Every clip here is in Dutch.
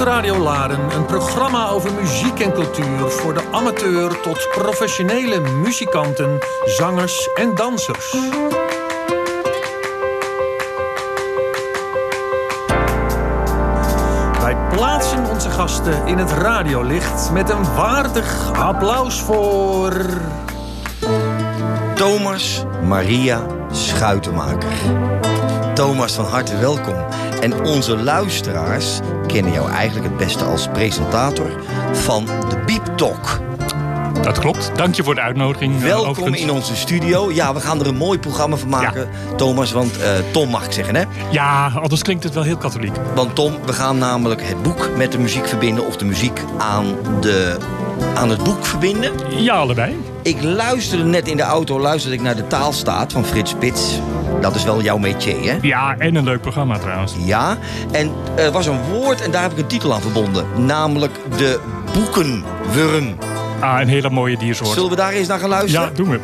Dorpsradio Laren, een programma over muziek en cultuur voor de amateur tot professionele muzikanten, zangers en dansers. Wij plaatsen onze gasten in het radiolicht met een waardig applaus voor. Thomas Maria Schuitenmaker. Thomas, van harte welkom. En onze luisteraars kennen jou eigenlijk het beste als presentator van de Beep Talk. Dat klopt. Dank je voor de uitnodiging. eh, Welkom overigens. in onze studio. Ja, we gaan er een mooi programma van maken, Thomas. Want eh, Tom mag ik zeggen, hè? Ja, anders klinkt het wel heel katholiek. Want Tom, we gaan namelijk het boek met de muziek verbinden... of de muziek aan, de, aan het boek verbinden. Ja, allebei. Ik luisterde net in de auto luisterde ik naar de taalstaat van Frits Spits. Dat is wel jouw métier, hè? Ja, en een leuk programma trouwens. Ja, en er was een woord en daar heb ik een titel aan verbonden. Namelijk de boekenwurm. Ah, een hele mooie diersoort. Zullen we daar eens naar gaan luisteren? Ja, doen we.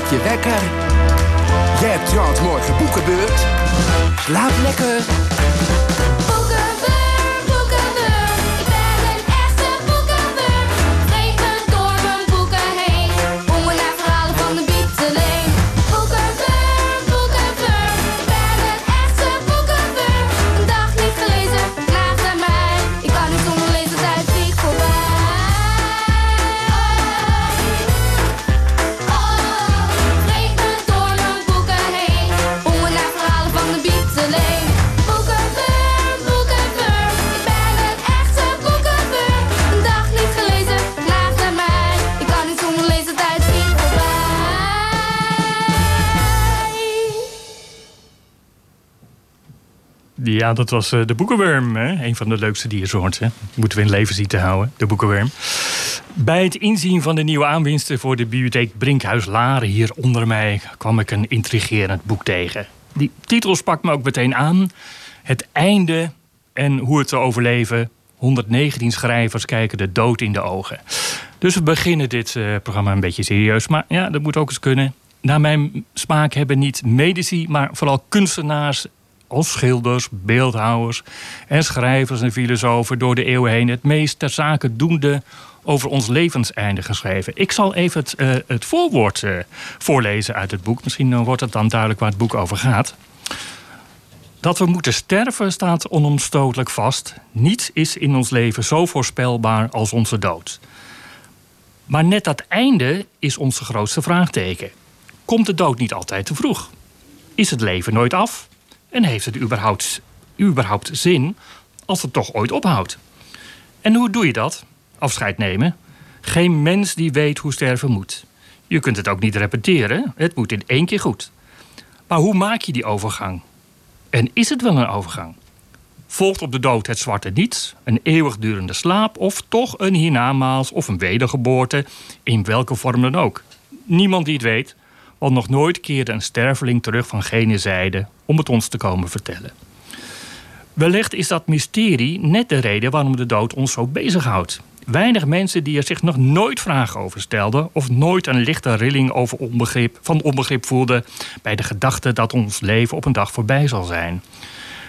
Acht gaat je wekker. Jij hebt trouwens morgen boekenbeurt. Slaap lekker. Dat was eh, de boekenworm. Hè? Een van de leukste diersoorten. Moeten we in leven zien te houden, de boekenworm. Bij het inzien van de nieuwe aanwinsten voor de bibliotheek Brinkhuis Laren hier onder mij kwam ik een intrigerend boek tegen. Die titel sprak me ook meteen aan. Het einde en hoe het te overleven. 119 schrijvers kijken de dood in de ogen. Dus we beginnen dit eh, programma een beetje serieus. Maar ja, dat moet ook eens kunnen. Naar mijn smaak hebben niet medici, maar vooral kunstenaars als schilders, beeldhouwers en schrijvers en filosofen door de eeuwen heen het meest ter zake doende over ons levenseinde geschreven. Ik zal even het, eh, het voorwoord eh, voorlezen uit het boek. Misschien eh, wordt het dan duidelijk waar het boek over gaat. Dat we moeten sterven staat onomstotelijk vast. Niets is in ons leven zo voorspelbaar als onze dood. Maar net dat einde is onze grootste vraagteken. Komt de dood niet altijd te vroeg? Is het leven nooit af? En heeft het überhaupt, überhaupt zin als het toch ooit ophoudt? En hoe doe je dat? Afscheid nemen? Geen mens die weet hoe sterven moet. Je kunt het ook niet repeteren, het moet in één keer goed. Maar hoe maak je die overgang? En is het wel een overgang? Volgt op de dood het zwarte niets, een eeuwigdurende slaap of toch een hiernamaals of een wedergeboorte, in welke vorm dan ook? Niemand die het weet, want nog nooit keerde een sterveling terug van gene zijde om het ons te komen vertellen. Wellicht is dat mysterie net de reden waarom de dood ons zo bezighoudt. Weinig mensen die er zich nog nooit vragen over stelden of nooit een lichte rilling over onbegrip, van onbegrip voelden bij de gedachte dat ons leven op een dag voorbij zal zijn.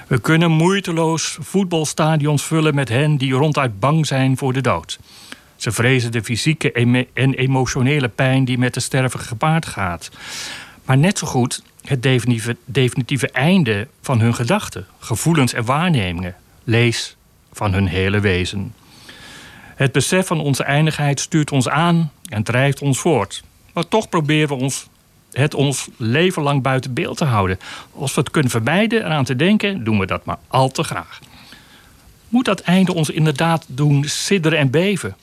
We kunnen moeiteloos voetbalstadions vullen met hen die ronduit bang zijn voor de dood. Ze vrezen de fysieke en emotionele pijn die met de sterven gepaard gaat. Maar net zo goed het definitieve, definitieve einde van hun gedachten, gevoelens en waarnemingen. Lees van hun hele wezen. Het besef van onze eindigheid stuurt ons aan en drijft ons voort. Maar toch proberen we ons, het ons leven lang buiten beeld te houden. Als we het kunnen vermijden eraan te denken, doen we dat maar al te graag. Moet dat einde ons inderdaad doen sidderen en beven?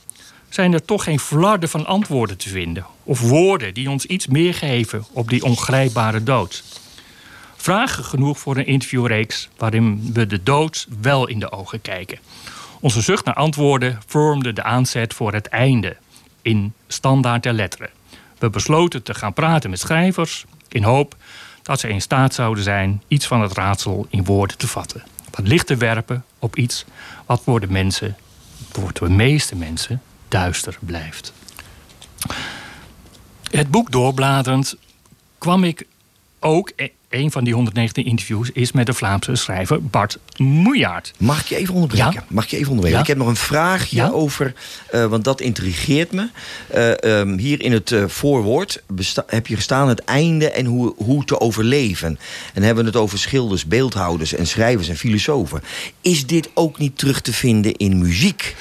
Zijn er toch geen flarden van antwoorden te vinden? Of woorden die ons iets meer geven op die ongrijpbare dood? Vragen genoeg voor een interviewreeks waarin we de dood wel in de ogen kijken. Onze zucht naar antwoorden vormde de aanzet voor het einde in standaard der letteren. We besloten te gaan praten met schrijvers in hoop dat ze in staat zouden zijn iets van het raadsel in woorden te vatten. Wat licht te werpen op iets wat voor de mensen, voor de meeste mensen, duister blijft. Het boek doorbladerend kwam ik ook e- een van die 119 interviews is met de Vlaamse schrijver Bart Moejaert. Mag ik je even onderbreken? Ja. Mag ik je even onderbreken? Ja. Ik heb nog een vraagje Ja. over, eh, want dat intrigeert me. Eh, ehm, hier in het eh, voorwoord heb je gestaan het einde en hoe, hoe te overleven. En hebben we het over schilders, beeldhouders en schrijvers en filosofen. Is dit ook niet terug te vinden in muziek?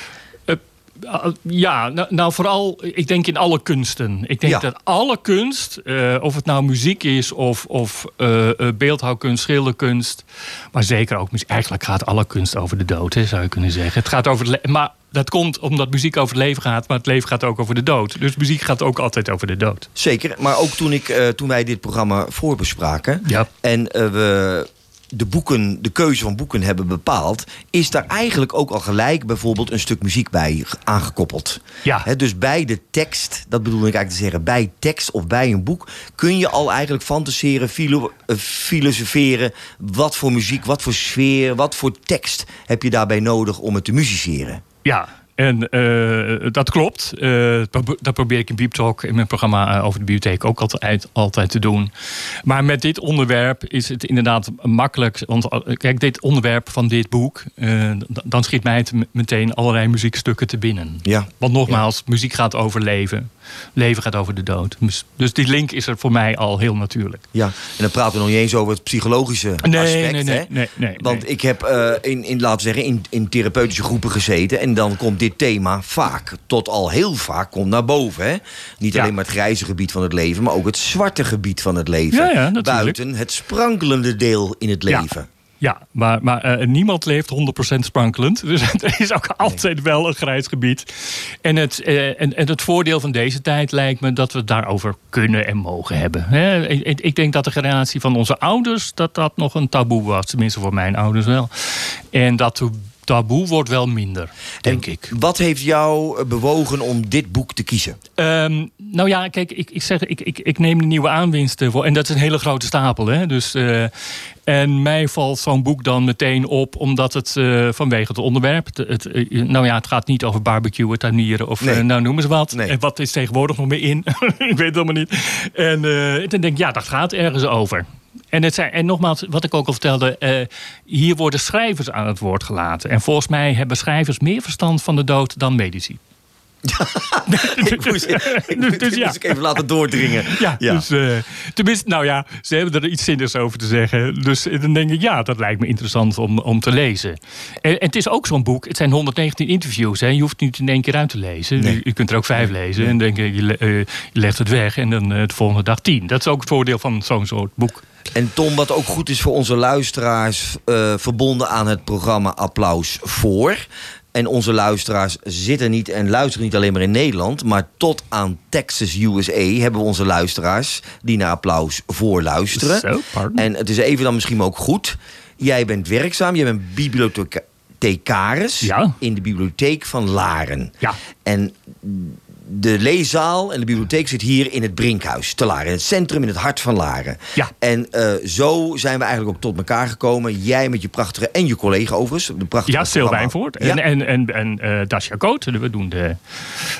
Uh, ja, nou, nou, vooral, ik denk in alle kunsten. Ik denk Ja. dat alle kunst, eh, of het nou muziek is of, of eh, eh, beeldhouwkunst, schilderkunst, maar zeker ook muziek. Eigenlijk gaat alle kunst over de dood, hè, zou je kunnen zeggen. Het gaat over het maar dat komt omdat muziek over het leven gaat, maar het leven gaat ook over de dood. Dus muziek gaat ook altijd over de dood. Zeker, maar ook toen, ik, eh, toen wij dit programma voorbespraken... Ja. en eh, we de, boeken, de keuze van boeken hebben bepaald... is daar eigenlijk ook al gelijk bijvoorbeeld een stuk muziek bij ge- aangekoppeld. Ja. Dus bij de tekst, dat bedoel ik eigenlijk te zeggen... bij tekst of bij een boek kun je al eigenlijk fantaseren, filo- eh, filosoferen... wat voor muziek, wat voor sfeer, wat voor tekst heb je daarbij nodig om het te musiceren. Ja, en eh, dat klopt. Eh, dat probeer ik in Beep Talk in mijn programma eh, over de bibliotheek ook altijd, altijd te doen. Maar met dit onderwerp is het inderdaad makkelijk. Want kijk, dit onderwerp van dit boek, dan schiet mij het meteen allerlei muziekstukken te binnen. Ja. Want nogmaals, muziek gaat over leven. Leven gaat over de dood. Dus, dus die link is er voor mij al heel natuurlijk. Ja, en dan praten we nog niet eens over het psychologische Nee, aspect. nee, nee, hè? nee, nee, Want ik heb eh, in, in, laten we zeggen, in, in therapeutische groepen gezeten. En dan komt dit thema vaak, tot al heel vaak, komt naar boven. Hè? Niet Ja. alleen maar het grijze gebied van het leven, maar ook het zwarte gebied van het leven. Ja, ja, natuurlijk. Buiten het sprankelende deel in het Ja. leven. Ja, maar, maar eh, niemand leeft 100% sprankelend. Dus er is ook altijd wel een grijs gebied. En het, eh, en, en het voordeel van deze tijd lijkt me dat we het daarover kunnen en mogen hebben. Ik, ik denk dat de generatie van onze ouders, dat dat nog een taboe was. Tenminste voor mijn ouders wel. En dat taboe wordt wel minder, denk En ik. Wat heeft jou bewogen om dit boek te kiezen? Ehm, nou ja, kijk, ik, ik zeg, ik, ik, ik neem de nieuwe aanwinsten voor. En dat is een hele grote stapel. Hè? Dus, eh, en mij valt zo'n boek dan meteen op, omdat het eh, vanwege het onderwerp. Het, het, eh, nou ja, het gaat niet over barbecuen, tuinieren of Nee. nou noemen ze wat. Nee. En wat is tegenwoordig nog meer in? ik weet het allemaal niet. En dan denk ik, ja, dat gaat ergens over. En, het zijn, en nogmaals, wat ik ook al vertelde, hier worden schrijvers aan het woord gelaten. En volgens mij hebben schrijvers meer verstand van de dood dan medici. ik moest, ik, Dus ja. moest ik even laten doordringen. Ja, Ja. dus eh, tenminste, nou ja, ze hebben er iets zinnigs over te zeggen. Dus dan denk ik, ja, dat lijkt me interessant om, om te lezen. En, en het is ook zo'n boek, het zijn 119 interviews. Hè. Je hoeft het niet in één keer uit te lezen. Nee. Je, je kunt er ook vijf lezen en dan denk je, eh, je legt het weg en dan eh, de volgende dag tien. Dat is ook het voordeel van zo'n soort boek. En Tom, wat ook goed is voor onze luisteraars, eh, verbonden aan het programma Applaus voor. En onze luisteraars zitten niet en luisteren niet alleen maar in Nederland, maar tot aan Texas, USA hebben we onze luisteraars die naar Applaus voor luisteren. Zo. En het is even dan misschien ook goed. Jij bent werkzaam, jij bent bibliothecaris Ja. in de bibliotheek van Laren. Ja. En de leeszaal en de bibliotheek zit hier in het Brinkhuis te Laren. In het centrum, in het hart van Laren. Ja. En eh, zo zijn we eigenlijk ook tot elkaar gekomen. Jij met je prachtige, en je collega overigens. De prachtige Ja, programma. Wijnvoort Ja. en, en, en, en eh, Dasja Koot. We doen de,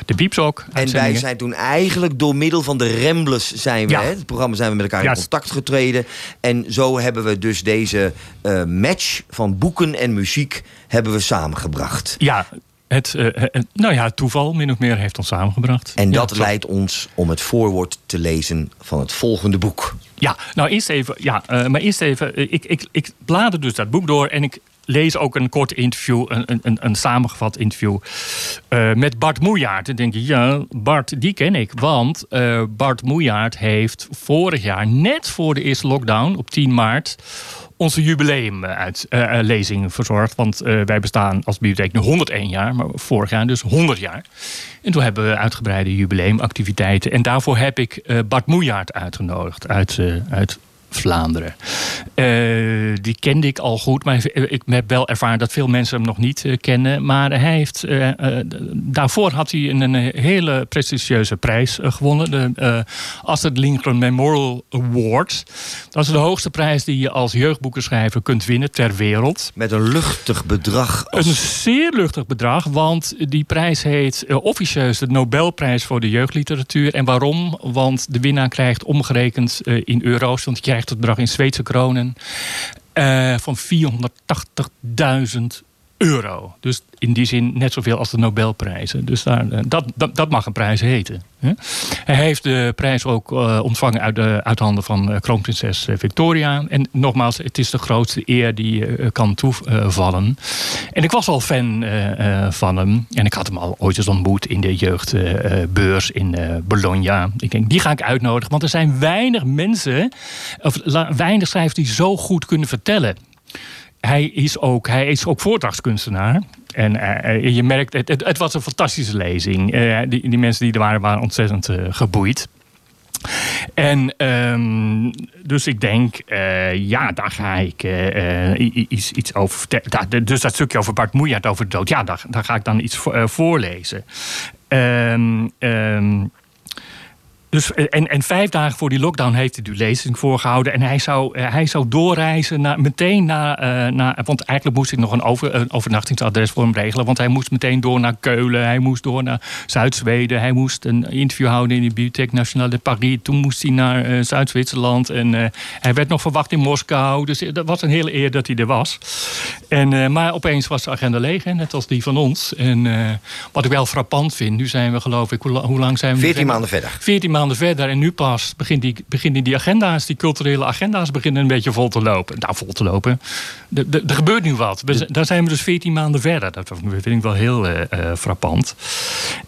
de ook. En wij zijn toen eigenlijk door middel van de Remblers zijn we, Ja. hè, het programma zijn we met elkaar in contact getreden. En zo hebben we dus deze eh, match van boeken en muziek hebben we samengebracht. Ja, het, eh, het- nou ja, het toeval min of meer heeft ons samengebracht. En dat leidt ons om het voorwoord te lezen van het volgende boek. Ja, nou eerst even, ja, eh, maar eerst even, eh, ik, ik, ik blader dus dat boek door en ik lees ook een kort interview, een, een- een, samengevat interview eh, met Bart Moejaard. Dan denk je, ja, Bart, die ken ik. Want eh, Bart Moejaard heeft vorig jaar, net voor de eerste lockdown, op 10 maart, onze jubileumlezing verzorgd. Want eh, wij bestaan als bibliotheek nu 101 jaar, maar vorig jaar dus 100 jaar. En toen hebben we uitgebreide jubileumactiviteiten. En daarvoor heb ik eh, Bart Moejaard uitgenodigd uit, eh, uit Vlaanderen. Eh, die kende ik al goed, maar ik heb wel ervaren dat veel mensen hem nog niet eh, kennen. Maar hij heeft, eh, daarvoor had hij een, een hele prestigieuze prijs gewonnen. De Astrid Lindgren Memorial Award. Dat is de hoogste prijs die je als jeugdboekenschrijver kunt winnen ter wereld. Met een luchtig bedrag. Als... Een zeer luchtig bedrag, want die prijs heet officieus de Nobelprijs voor de jeugdliteratuur. En waarom? Want de winnaar krijgt omgerekend in euro's, want je krijgt het bedrag in Zweedse kronen, eh, van 480.000 euro. Dus in die zin net zoveel als de Nobelprijzen. Dus daar, eh, dat, dat, mag een prijs heten. Hij heeft de prijs ook eh, ontvangen uit, de, uit handen van eh, kroonprinses Victoria. En nogmaals, het is de grootste eer die kan toevallen. En ik was al fan van hem. En ik had hem al ooit eens ontmoet in de jeugdbeurs in Bologna. Ik denk, die ga ik uitnodigen. Want er zijn weinig mensen, of weinig schrijvers die zo goed kunnen vertellen hij is ook, hij is ook voordrachtskunstenaar. En eh, je merkt, het, het, was een fantastische lezing. Eh, die, die mensen die er waren, waren ontzettend eh, geboeid. En ehm, dus ik denk, eh, ja, daar ga ik eh, eh, iets, iets over vertellen. Dus dat stukje over Bart Moejaert over de dood, ja, daar, daar ga ik dan iets voor, eh, voorlezen. Ehm, ehm, dus, eh, en, en vijf dagen voor die lockdown heeft hij die lezing voorgehouden. En hij zou, eh, hij zou doorreizen naar, meteen naar, eh, naar... Want eigenlijk moest ik nog een, over, een overnachtingsadres voor hem regelen. Want hij moest meteen door naar Keulen. Hij moest door naar Zuid-Zweden. Hij moest een interview houden in de Bibliothèque Nationale de Paris. Toen moest hij naar Zuid-Zwitserland. En hij werd nog verwacht in Moskou. Dus dat was een hele eer dat hij er was. En, maar opeens was de agenda leeg, hè, net als die van ons. En wat ik wel frappant vind... Nu zijn we geloof ik... Hoe, la- hoe lang zijn we? nu 14 verder? maanden verder. 14 maanden maanden verder en nu pas begint die, beginnen die agenda's, die culturele agenda's beginnen een beetje vol te lopen. Nou, vol te lopen. Er- gebeurt nu wat. We, daar zijn we dus 14 maanden verder. Dat vind ik wel heel eh, eh, frappant.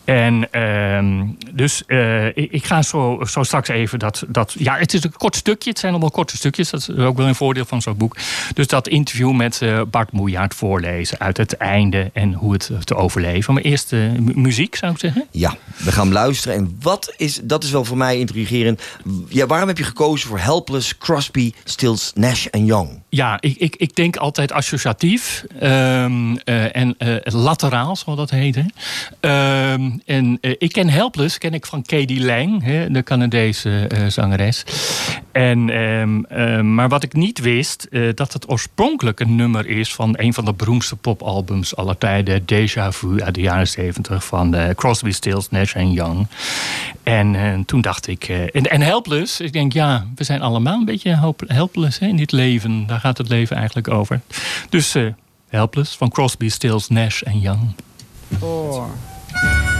En ehm, dus eh, ik, ga zo, zo straks even dat, dat. Ja, het is een kort stukje. Het zijn allemaal korte stukjes. Dat is ook wel een voordeel van zo'n boek. Dus dat interview met eh, Bart Moejaert voorlezen uit het einde en hoe het te overleven. Maar eerst mu- muziek zou ik zeggen. Ja, we gaan luisteren. En wat is, dat is wel voor mij intrigerend. Ja, waarom heb je gekozen voor Helpless, Crosby, Stills, Nash en Young? Ja, ik, ik, ik denk altijd associatief ehm, eh, en eh, lateraal, zal dat heten. Ehm, en eh, ik ken Helpless, ken ik van Katie Lang, de Canadese zangeres. En, ehm, maar wat ik niet wist, dat het oorspronkelijk een nummer is van een van de beroemdste popalbums aller tijden, Deja Vu uit de jaren 70 van Crosby, Stills, Nash en Young. En toen dacht ik, eh, en, en helpless, ik denk ja, we zijn allemaal een beetje helpless hè, in dit leven. Daar gaat het leven eigenlijk over. Dus eh, helpless van Crosby, Stills, Nash en Young. There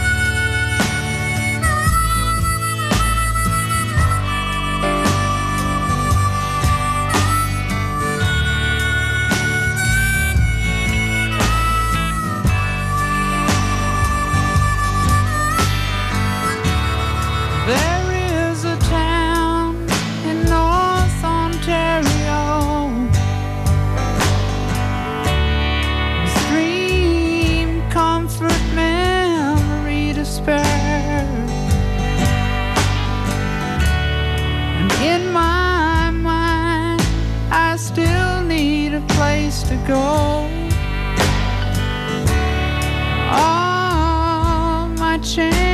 go. All my changes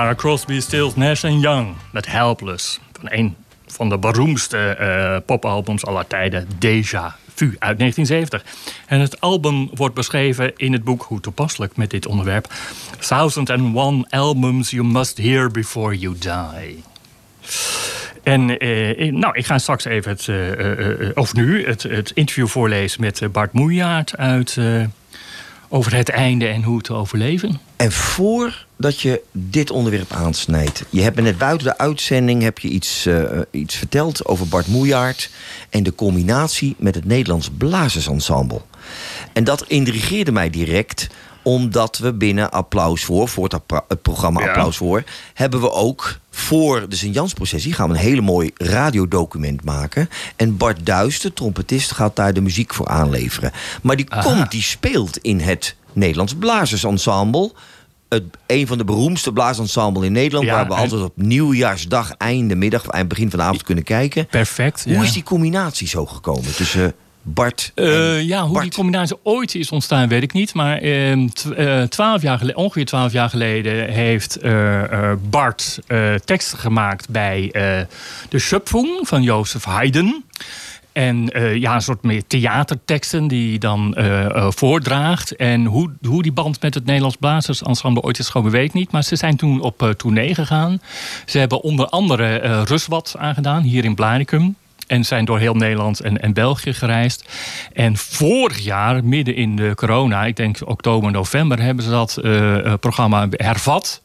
waren Crosby, Stills, Nash Young met Helpless. Van een van de beroemdste eh, popalbums aller tijden, Deja VU uit 1970. En het album wordt beschreven in het boek, hoe toepasselijk met dit onderwerp... Thousand and One Albums You Must Hear Before You Die. En eh, nou, ik ga straks even het, eh, eh, eh, of nu, het, het interview voorlezen met eh, Bart Moejaert uit eh, over het einde en hoe te overleven. En voordat je dit onderwerp aansnijdt... je hebt net buiten de uitzending heb je iets, eh, iets verteld over Bart Moejaert... en de combinatie met het Nederlands Blazersensemble. En dat intrigeerde mij direct omdat we binnen Applaus voor, voor het, programma Ja. Applaus voor... hebben we ook voor de Sint-Jansprocessie... gaan we een hele mooi radiodocument maken. En Bart Duis, de trompetist, gaat daar de muziek voor aanleveren. Maar die Aha. komt, die speelt in het Nederlands Blazersensemble... Het, een van de beroemdste blaasensemble in Nederland... Ja, waar we en- altijd op nieuwjaarsdag, einde middag... en begin van de avond kunnen kijken. Perfect. Hoe ja. is die combinatie zo gekomen tussen Bart en Eh, ja, hoe Bart? die combinatie ooit is ontstaan, weet ik niet. Maar ehm, eh, twaalf jaar geleden, ongeveer twaalf jaar geleden heeft eh, eh, Bart eh, teksten gemaakt bij eh, de Schöpfung van Jozef Haydn. En eh, ja, een soort meer theaterteksten die dan eh, eh, voordraagt. En hoe, hoe die band met het Nederlands Blazersensemble ooit is gekomen, weet ik niet. Maar ze zijn toen op tournee gegaan. Ze hebben onder andere eh Ruswat aangedaan, hier in Blaricum. En zijn door heel Nederland en, en België gereisd. En vorig jaar, midden in de corona, ik denk oktober, november, hebben ze dat programma hervat.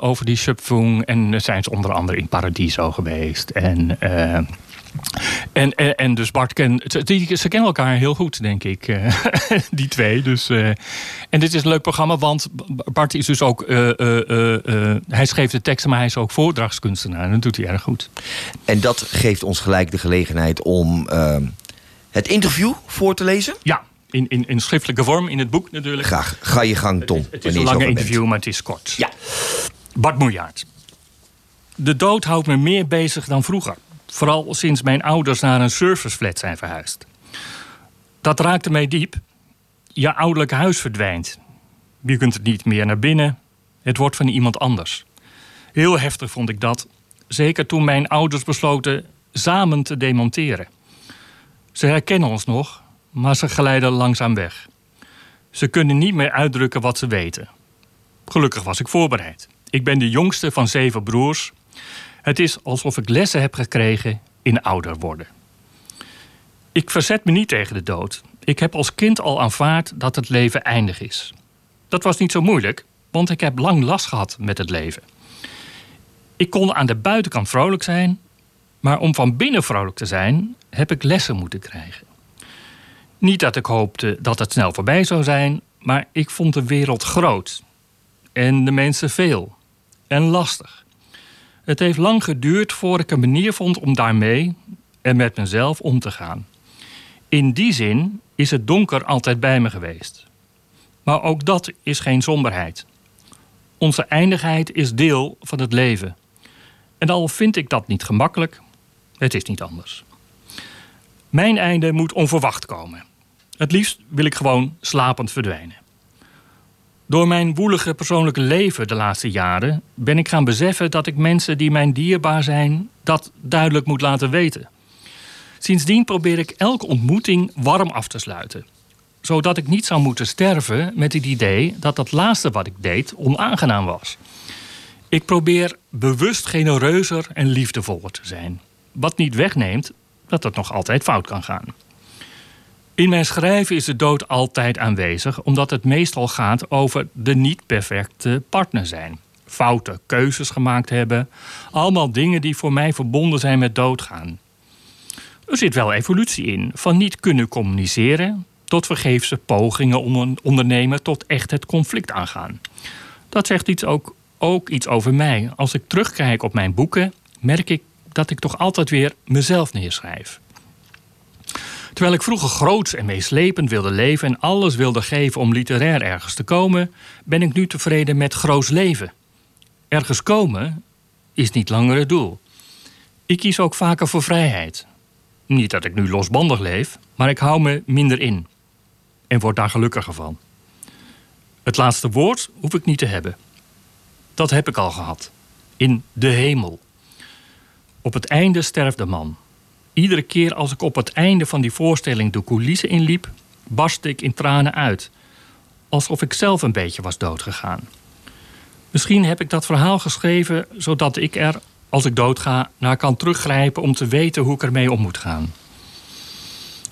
over die Schöpfung. En zijn ze onder andere in Paradiso geweest. En, en, en, en dus Bart ken, ze- die, ze kennen elkaar heel goed, denk ik. eh, die twee. Dus, eh, en dit is een leuk programma, want Bart is dus ook. eh, hij schreef de teksten, maar hij is ook voordrachtskunstenaar. En dat doet hij erg goed. En dat geeft ons gelijk de gelegenheid om ehm, het interview voor te lezen. Ja, in, in, in schriftelijke vorm, in het boek natuurlijk. Graag, ga je gang, Tom. Het is een lange bent. interview, maar het is kort. Ja. Bart Moejaert. De dood houdt me meer bezig dan vroeger. Vooral sinds mijn ouders naar een serviceflat zijn verhuisd. Dat raakte mij diep. Je ouderlijk huis verdwijnt. Je kunt het niet meer naar binnen. Het wordt van iemand anders. Heel heftig vond ik dat. Zeker toen mijn ouders besloten samen te demonteren. Ze herkennen ons nog, maar ze glijden langzaam weg. Ze kunnen niet meer uitdrukken wat ze weten. Gelukkig was ik voorbereid. Ik ben de jongste van zeven broers. Het is alsof ik lessen heb gekregen in ouder worden. Ik verzet me niet tegen de dood. Ik heb als kind al aanvaard dat het leven eindig is. Dat was niet zo moeilijk, want ik heb lang last gehad met het leven. Ik kon aan de buitenkant vrolijk zijn, maar om van binnen vrolijk te zijn, heb ik lessen moeten krijgen. Niet dat ik hoopte dat het snel voorbij zou zijn, maar ik vond de wereld groot. En de mensen veel. En lastig. Het heeft lang geduurd voor ik een manier vond om daarmee en met mezelf om te gaan. In die zin is het donker altijd bij me geweest. Maar ook dat is geen somberheid. Onze eindigheid is deel van het leven. En al vind ik dat niet gemakkelijk, het is niet anders. Mijn einde moet onverwacht komen. Het liefst wil ik gewoon slapend verdwijnen. Door mijn woelige persoonlijke leven de laatste jaren ben ik gaan beseffen dat ik mensen die mij dierbaar zijn, dat duidelijk moet laten weten. Sindsdien probeer ik elke ontmoeting warm af te sluiten, zodat ik niet zou moeten sterven met het idee dat het laatste wat ik deed onaangenaam was. Ik probeer bewust genereuzer en liefdevoller te zijn, wat niet wegneemt dat het nog altijd fout kan gaan. In mijn schrijven is de dood altijd aanwezig, omdat het meestal gaat over de niet perfecte partner zijn. Foute keuzes gemaakt hebben, allemaal dingen die voor mij verbonden zijn met doodgaan. Er zit wel evolutie in, van niet kunnen communiceren tot vergeefse pogingen onder- ondernemen tot echt het conflict aangaan. Dat zegt iets ook, ook iets over mij. Als ik terugkijk op mijn boeken, merk ik dat ik toch altijd weer mezelf neerschrijf. Terwijl ik vroeger groots en meeslepend wilde leven en alles wilde geven om literair ergens te komen, ben ik nu tevreden met groots leven. Ergens komen is niet langer het doel. Ik kies ook vaker voor vrijheid. Niet dat ik nu losbandig leef, maar ik hou me minder in. En word daar gelukkiger van. Het laatste woord hoef ik niet te hebben. Dat heb ik al gehad. In de hemel. Op het einde sterft de man. Iedere keer als ik op het einde van die voorstelling de coulissen inliep, barstte ik in tranen uit. Alsof ik zelf een beetje was doodgegaan. Misschien heb ik dat verhaal geschreven zodat ik er, als ik doodga, naar kan teruggrijpen om te weten hoe ik ermee om moet gaan.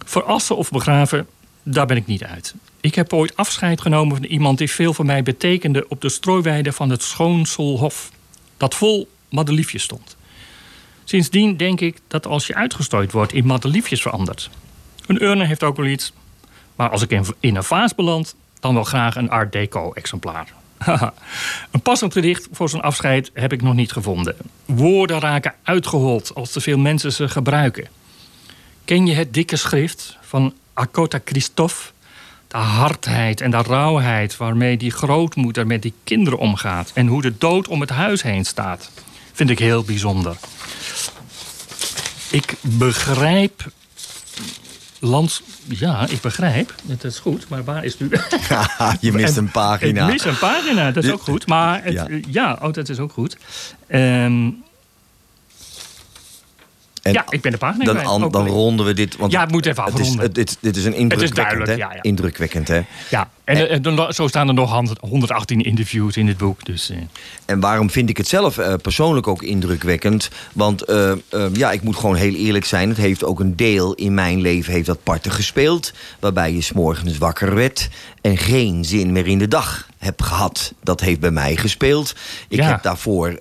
Verassen of begraven, daar ben ik niet uit. Ik heb ooit afscheid genomen van iemand die veel voor mij betekende op de strooiweide van het Schoonselhof, dat vol madeliefjes stond. Sindsdien denk ik dat als je uitgestrooid wordt, in madeliefjes verandert. Een urne heeft ook wel iets, maar als ik in, een vaas beland, dan wel graag een Art Deco-exemplaar. Een passend gedicht voor zo'n afscheid heb ik nog niet gevonden. Woorden raken uitgehold als te veel mensen ze gebruiken. Ken je het dikke schrift van Akota Christophe? De hardheid en de rauwheid waarmee die grootmoeder met die kinderen omgaat. En hoe de dood om het huis heen staat. Vind ik heel bijzonder. Ik begrijp. Lands. Ja, ik begrijp. Dat is goed, maar waar is nu. je mist een pagina. Ik mis een pagina, dat is ook goed. Maar het, Ja. ja. oh, dat is ook goed. Ehm, En ja, ik ben de pagina dan, an- dan ronden we dit. Want Ja, het moet even het is, afronden. het, dit, dit is een indrukwekkend, duidelijk, hè? ja, ja. Indrukwekkend, hè? Ja, en, eh, zo staan er nog 100 118 interviews in dit boek. Dus, eh, En waarom vind ik het zelf eh, persoonlijk ook indrukwekkend? Want ja, ik moet gewoon heel eerlijk zijn. Het heeft ook een deel in mijn leven heeft dat parten gespeeld. Waarbij je s'morgens wakker werd en geen zin meer in de dag hebt gehad. Dat heeft bij mij gespeeld. Ik Ja. heb daarvoor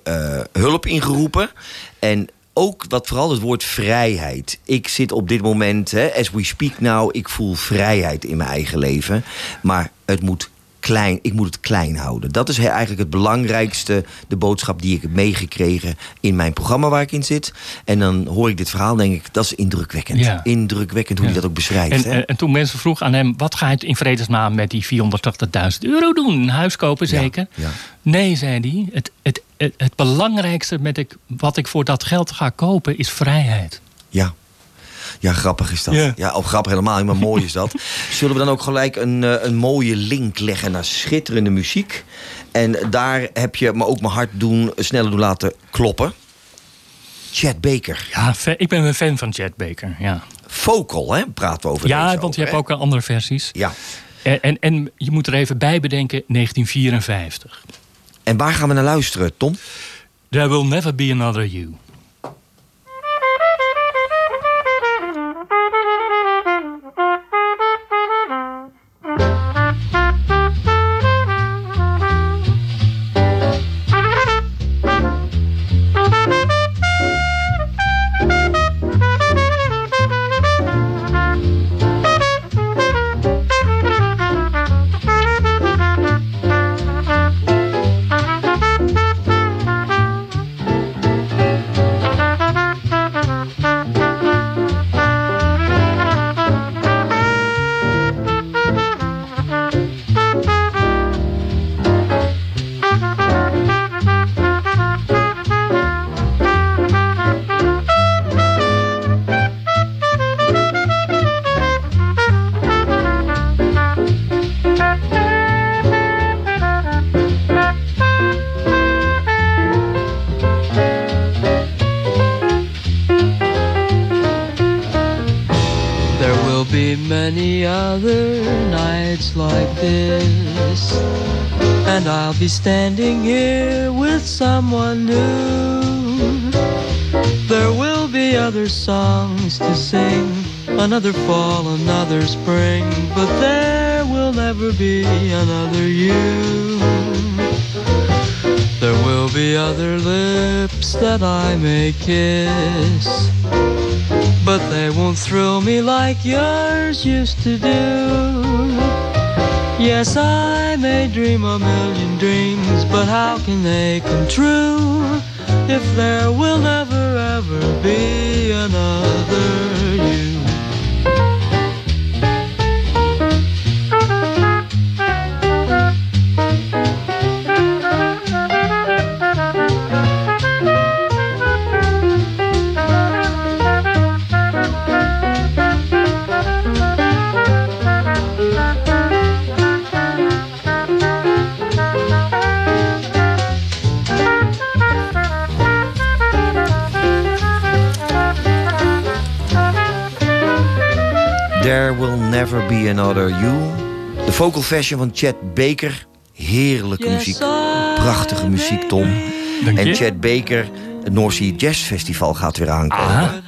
hulp ingeroepen. En ook wat vooral het woord vrijheid. Ik zit op dit moment, hè, as we speak now, ik voel vrijheid in mijn eigen leven. Maar het moet klein, ik moet het klein houden. Dat is eigenlijk het belangrijkste, de boodschap die ik heb meegekregen in mijn programma waar ik in zit. En dan hoor ik dit verhaal, denk ik, dat is indrukwekkend. Ja. Indrukwekkend hoe Ja. hij dat ook beschrijft. en, hè? en, en toen mensen vroegen aan hem... wat ga je in vredesnaam met die 480.000 euro doen? Een huis kopen zeker? ja. Nee, zei hij. Het, het, het, het belangrijkste met ik, wat ik voor dat geld ga kopen is vrijheid. Ja. Ja, grappig is dat. Ja. Ja, of grappig helemaal, niet, maar mooi is dat. Zullen we dan ook gelijk een, eh, een mooie link leggen naar schitterende muziek? En daar heb je me ook mijn hart doen, sneller doen laten kloppen. Chad Baker. Ja, ik ben een fan van Chet Baker. Ja, Vocal, hè? Praten we over ja deze want je hebt hè? ook andere versies. Ja. En, en, en je moet er even bij bedenken, 1954. En waar gaan we naar luisteren, Tom? There will never be another you. Another fall, another spring, but there will never be another you. There will be other lips that I may kiss but they won't thrill me like yours used to do. Yes, I may dream a million dreams, but how can they come true if there will never ever be another you? Never Be Another You. De vocal version van Chad Baker. Heerlijke muziek. Prachtige muziek, Tom. Dank je. En Chad Baker, het North Sea Jazz Festival gaat weer aankomen.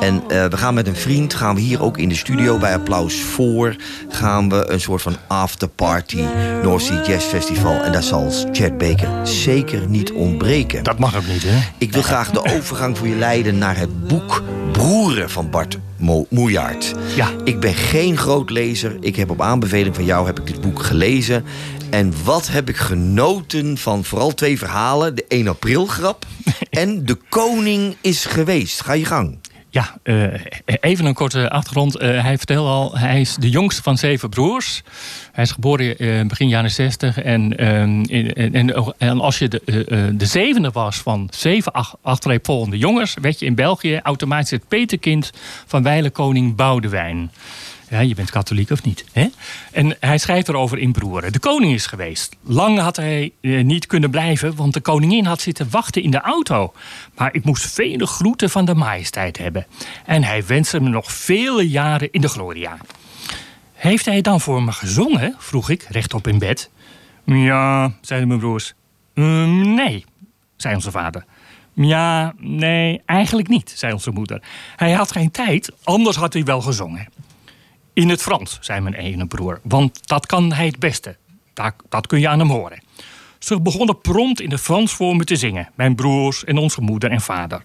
En eh, we gaan met een vriend, gaan we hier ook in de studio bij Applaus voor... gaan we een soort van afterparty North Sea Jazz Festival. En daar zal Chad Baker zeker niet ontbreken. Dat mag ook niet, hè? Ik wil graag de overgang voor je leiden naar het boek Broeren van Bart Mo. Ja. Ik ben geen groot lezer. Ik heb op aanbeveling van jou heb ik dit boek gelezen. En wat heb ik genoten van vooral twee verhalen. De 1 april grap en De Koning is geweest. Ga je gang. Ja, eh, even een korte achtergrond. Eh, hij vertelde al, hij is de jongste van zeven broers. Hij is geboren eh, begin jaren zestig. En, ehm, en, en, en als je de, de zevende was van zeven ach, achtereenvolgende jongens... werd je in België automatisch het peterkind van wijle koning Boudewijn. Ja, je bent katholiek of niet? Hè? En hij schrijft erover in Broeren. De koning is geweest. Lang had hij eh, niet kunnen blijven, want de koningin had zitten wachten in de auto. Maar ik moest vele groeten van de majesteit hebben. En hij wenste me nog vele jaren in de gloria. Heeft hij dan voor me gezongen? vroeg ik, rechtop in bed. Ja, zeiden mijn broers. "Ehm, nee, zei onze vader. Ja, nee, eigenlijk niet, zei onze moeder. Hij had geen tijd, anders had hij wel gezongen. In het Frans, zei mijn ene broer, want dat kan hij het beste. Dat, dat kun je aan hem horen. Ze begonnen prompt in het Frans voor me te zingen, mijn broers en onze moeder en vader.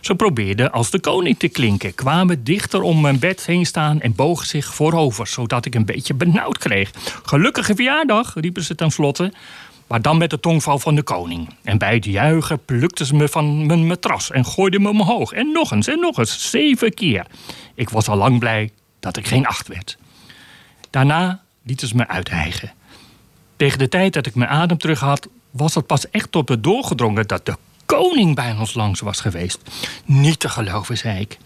Ze probeerden als de koning te klinken, kwamen dichter om mijn bed heen staan en bogen zich voorover, zodat ik een beetje benauwd kreeg. Gelukkige verjaardag, riepen ze tenslotte, maar dan met de tongval van de koning. En bij het juichen plukten ze me van mijn matras en gooiden me omhoog. En nog eens en nog eens, zeven keer. Ik was al lang blij dat ik geen acht werd. Daarna lieten ze me uithijgen. Tegen de tijd dat ik mijn adem terug had, was het pas echt op me doorgedrongen dat de koning bij ons langs was geweest. Niet te geloven, zei ik.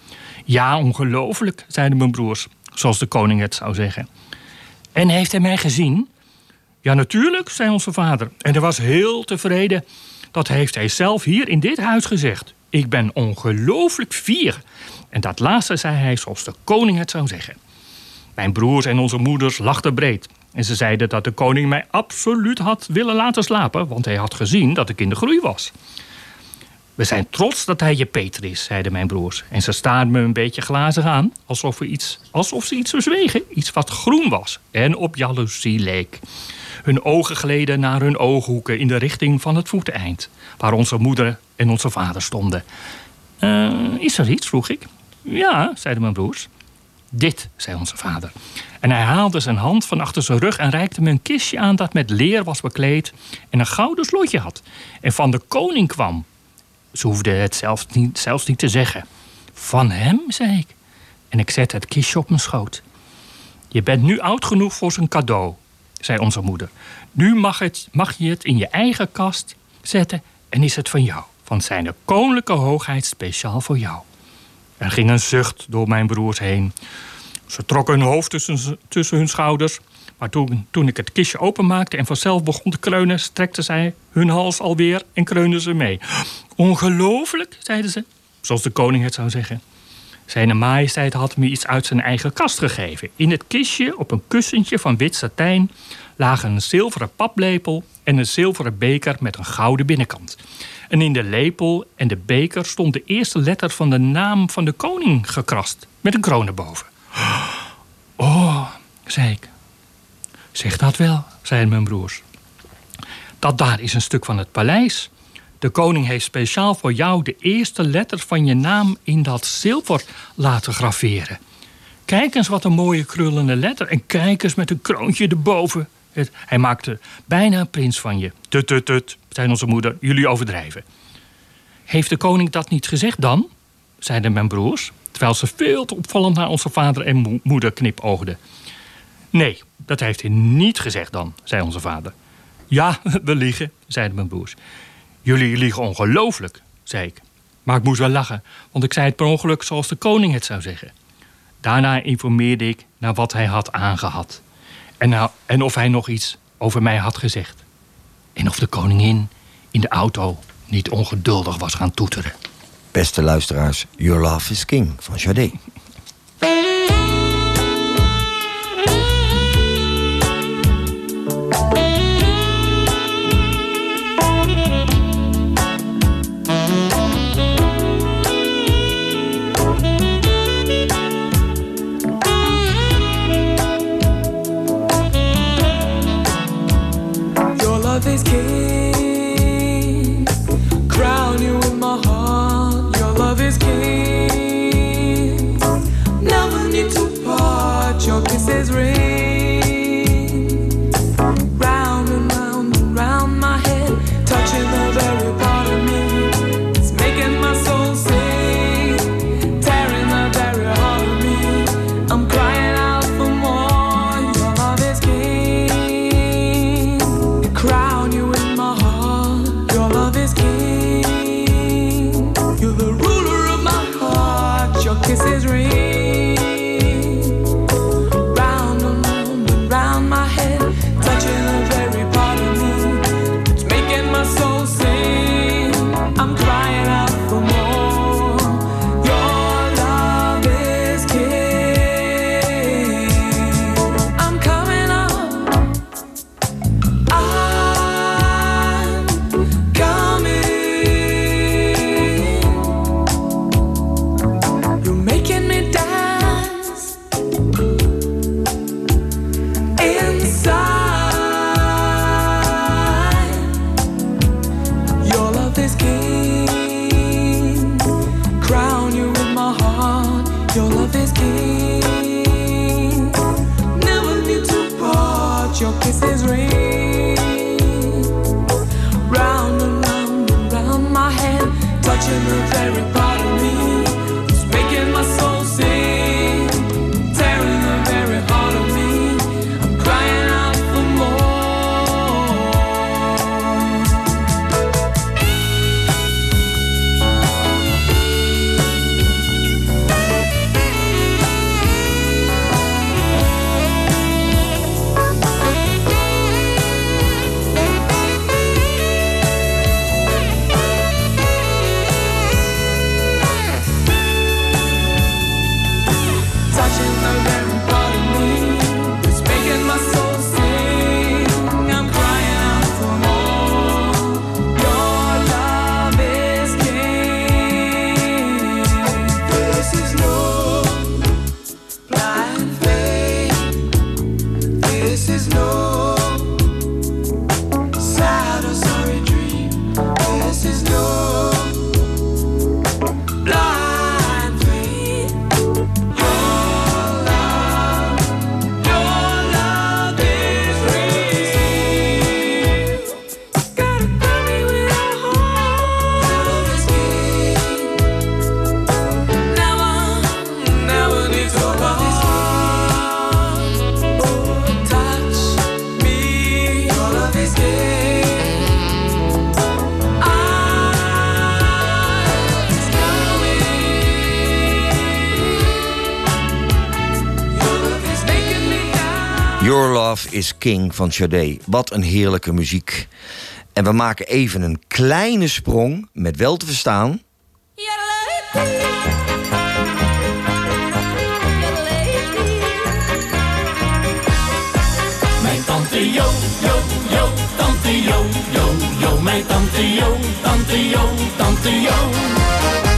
Ja, ongelooflijk, zeiden mijn broers, zoals de koning het zou zeggen. En heeft hij mij gezien? Ja, natuurlijk, zei onze vader. En hij was heel tevreden. Dat heeft hij zelf hier in dit huis gezegd. Ik ben ongelooflijk fier. En dat laatste zei hij zoals de koning het zou zeggen. Mijn broers en onze moeders lachten breed. En ze zeiden dat de koning mij absoluut had willen laten slapen, want hij had gezien dat ik in de groei was. We zijn trots dat hij je Peter is, zeiden mijn broers. En ze staarden me een beetje glazig aan, alsof, we iets, alsof ze iets verzwegen. Iets wat groen was en op jaloezie leek. Hun ogen gleden naar hun ooghoeken in de richting van het voeteneind, waar onze moeder en onze vader stonden. "Eh, is er iets? vroeg ik. Ja, zeiden mijn broers. Dit, zei onze vader. En hij haalde zijn hand van achter zijn rug en reikte me een kistje aan dat met leer was bekleed en een gouden slotje had. En van de koning kwam. Ze hoefde het zelfs niet, zelfs niet te zeggen. Van hem, zei ik. En ik zette het kistje op mijn schoot. Je bent nu oud genoeg voor zijn cadeau, zei onze moeder. Nu mag, het, mag je het in je eigen kast zetten en is het van jou. Van zijn koninklijke hoogheid speciaal voor jou. Er ging een zucht door mijn broers heen. Ze trokken hun hoofd tussen, tussen hun schouders. Maar toen, toen ik het kistje openmaakte en vanzelf begon te kreunen, strekten zij hun hals alweer en kreunden ze mee. Ongelooflijk, zeiden ze, zoals de koning het zou zeggen. Zijn majesteit had me iets uit zijn eigen kast gegeven. In het kistje, op een kussentje van wit satijn, lagen een zilveren paplepel en een zilveren beker met een gouden binnenkant. En in de lepel en de beker stond de eerste letter van de naam van de koning gekrast, met een kroon erboven. Oh, zei ik. Zeg dat wel, zeiden mijn broers. Dat daar is een stuk van het paleis. De koning heeft speciaal voor jou de eerste letter van je naam in dat zilver laten graveren. Kijk eens wat een mooie krullende letter. En kijk eens met een kroontje erboven. Hij maakte bijna een prins van je. Tut, tut, tut, zei onze moeder. Jullie overdrijven. Heeft de koning dat niet gezegd dan? zeiden mijn broers. Terwijl ze veel te opvallend naar onze vader en mo- moeder knipoogden. Nee, dat heeft hij niet gezegd dan, zei onze vader. Ja, we liegen, zeiden mijn broers. Jullie liegen ongelooflijk, zei ik. Maar ik moest wel lachen, want ik zei het per ongeluk zoals de koning het zou zeggen. Daarna informeerde ik naar wat hij had aangehad. En, nou, en of hij nog iets over mij had gezegd. En of de koningin in de auto niet ongeduldig was gaan toeteren. Beste luisteraars, Your Love is King van Jade. King van Sade. Wat een heerlijke muziek. En we maken even een kleine sprong, met wel te verstaan... Mijn tante Jo, Jo, Jo, tante Jo, Jo, Jo, mijn tante Jo, tante Jo, tante Jo.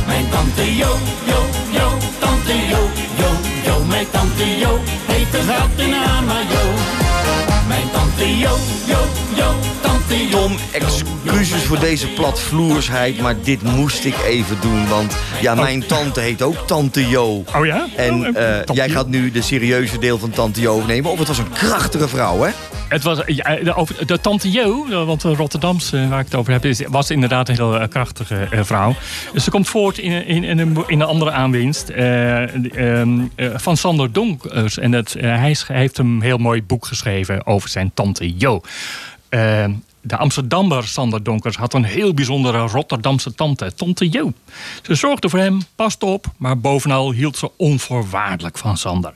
Mijn tante Jo, Jo, Jo, tante Jo, Jo, Jo, mijn tante Jo, heet de Fatima Jo. Tante Jo, Jo, Jo, tante Jo. Tom, excuses voor deze platvloersheid, maar dit moest ik even doen. Want ja, mijn tante heet ook Tante Jo. Oh ja? En Oh, eh, jij gaat nu de serieuze deel van Tante Jo overnemen. Of het was een krachtige vrouw, hè? Het was, de, de tante Jo, eh, want de Rotterdamse waar ik het over heb, is, was inderdaad een heel eh, krachtige eh, vrouw. Ze komt voort in, in, in, een, in een andere aanwinst eh, ehm, eh, van Sander Donkers. En eh, hij sch- heeft een heel mooi boek geschreven over zijn tante Jo. Eh, de Amsterdammer Sander Donkers had een heel bijzondere Rotterdamse tante, tante Jo. Ze zorgde voor hem, paste op, maar bovenal hield ze onvoorwaardelijk van Sander.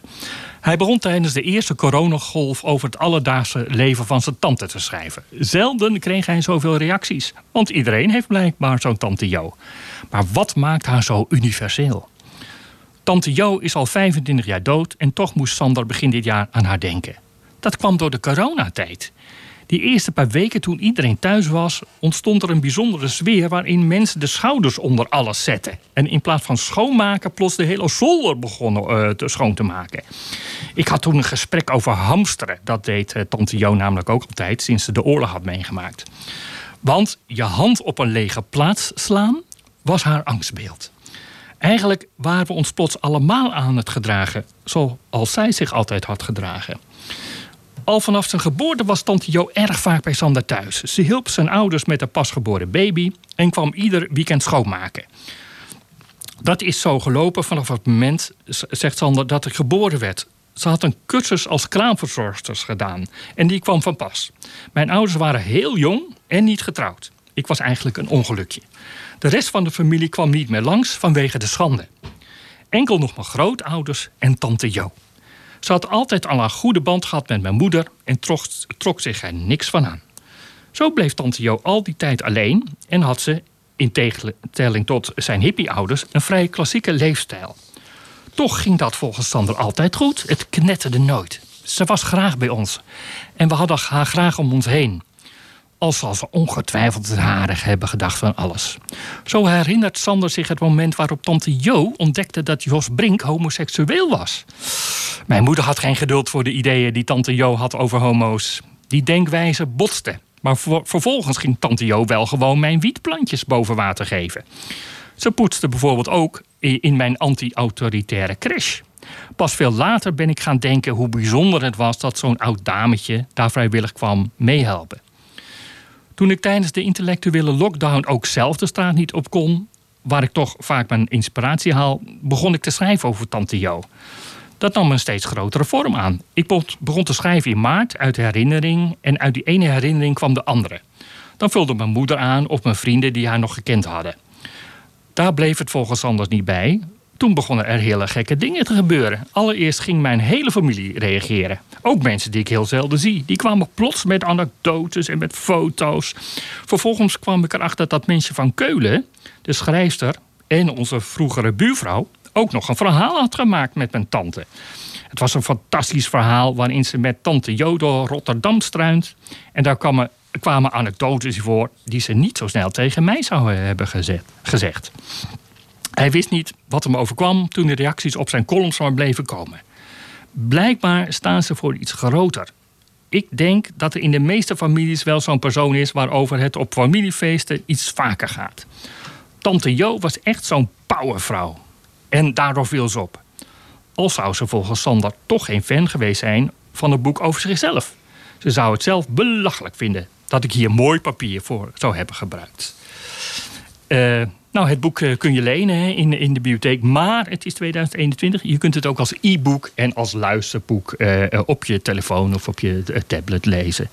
Hij begon tijdens de eerste coronagolf over het alledaagse leven van zijn tante te schrijven. Zelden kreeg hij zoveel reacties, want iedereen heeft blijkbaar zo'n tante Jo. Maar wat maakt haar zo universeel? Tante Jo is al 25 jaar dood en toch moest Sander begin dit jaar aan haar denken. Dat kwam door de coronatijd. Die eerste paar weken toen iedereen thuis was, ontstond er een bijzondere sfeer waarin mensen de schouders onder alles zetten. En in plaats van schoonmaken, plots de hele zolder begonnen eh, te schoon te maken. Ik had toen een gesprek over hamsteren. Dat deed eh, tante Jo namelijk ook altijd sinds ze de oorlog had meegemaakt. Want je hand op een lege plaats slaan was haar angstbeeld. Eigenlijk waren we ons plots allemaal aan het gedragen, zoals zij zich altijd had gedragen. Al vanaf zijn geboorte was tante Jo erg vaak bij Sander thuis. Ze hielp zijn ouders met de pasgeboren baby en kwam ieder weekend schoonmaken. Dat is zo gelopen vanaf het moment, zegt Sander, dat ik geboren werd. Ze had een cursus als kraamverzorgsters gedaan en die kwam van pas. Mijn ouders waren heel jong en niet getrouwd. Ik was eigenlijk een ongelukje. De rest van de familie kwam niet meer langs vanwege de schande. Enkel nog mijn grootouders en tante Jo. Ze had altijd al een goede band gehad met mijn moeder en trok, trok zich er niks van aan. Zo bleef tante Jo al die tijd alleen en had ze, in tegenstelling tot zijn hippieouders, een vrij klassieke leefstijl. Toch ging dat volgens Sander altijd goed. Het knetterde nooit. Ze was graag bij ons. En we hadden haar graag om ons heen. Al ze ongetwijfeld harig hebben gedacht van alles. Zo herinnert Sander zich het moment waarop tante Jo ontdekte dat Jos Brink homoseksueel was. Mijn moeder had geen geduld voor de ideeën die tante Jo had over homo's. Die denkwijze botste. Maar ver- vervolgens ging tante Jo wel gewoon mijn wietplantjes boven water geven. Ze poetste bijvoorbeeld ook in mijn anti-autoritaire crash. Pas veel later ben ik gaan denken hoe bijzonder het was dat zo'n oud dametje daar vrijwillig kwam meehelpen. Toen ik tijdens de intellectuele lockdown ook zelf de straat niet op kon, waar ik toch vaak mijn inspiratie haal, begon ik te schrijven over Tante Jo. Dat nam een steeds grotere vorm aan. Ik be- begon te schrijven in maart uit herinnering en uit die ene herinnering kwam de andere. Dan vulde mijn moeder aan of mijn vrienden die haar nog gekend hadden. Daar bleef het volgens Anders niet bij. Toen begonnen er hele gekke dingen te gebeuren. Allereerst ging mijn hele familie reageren. Ook mensen die ik heel zelden zie. Die kwamen plots met anekdotes en met foto's. Vervolgens kwam ik erachter dat mensen van Keulen, de schrijfster en onze vroegere buurvrouw, ook nog een verhaal had gemaakt met mijn tante. Het was een fantastisch verhaal waarin ze met tante Jo door Rotterdam struint. En daar kwamen, kwamen anekdotes voor die ze niet zo snel tegen mij zou hebben gezet, gezegd. Hij wist niet wat hem overkwam toen de reacties op zijn columns maar bleven komen. Blijkbaar staan ze voor iets groter. Ik denk dat er in de meeste families wel zo'n persoon is waarover het op familiefeesten iets vaker gaat. Tante Jo was echt zo'n powervrouw. En daardoor viel ze op. Al zou ze volgens Sander toch geen fan geweest zijn van het boek over zichzelf. Ze zou het zelf belachelijk vinden dat ik hier mooi papier voor zou hebben gebruikt. Eh, nou, het boek eh, kun je lenen hè, in, in de bibliotheek, maar het is 2021. Je kunt het ook als e-book en als luisterboek eh, eh, op je telefoon of op je tablet lezen.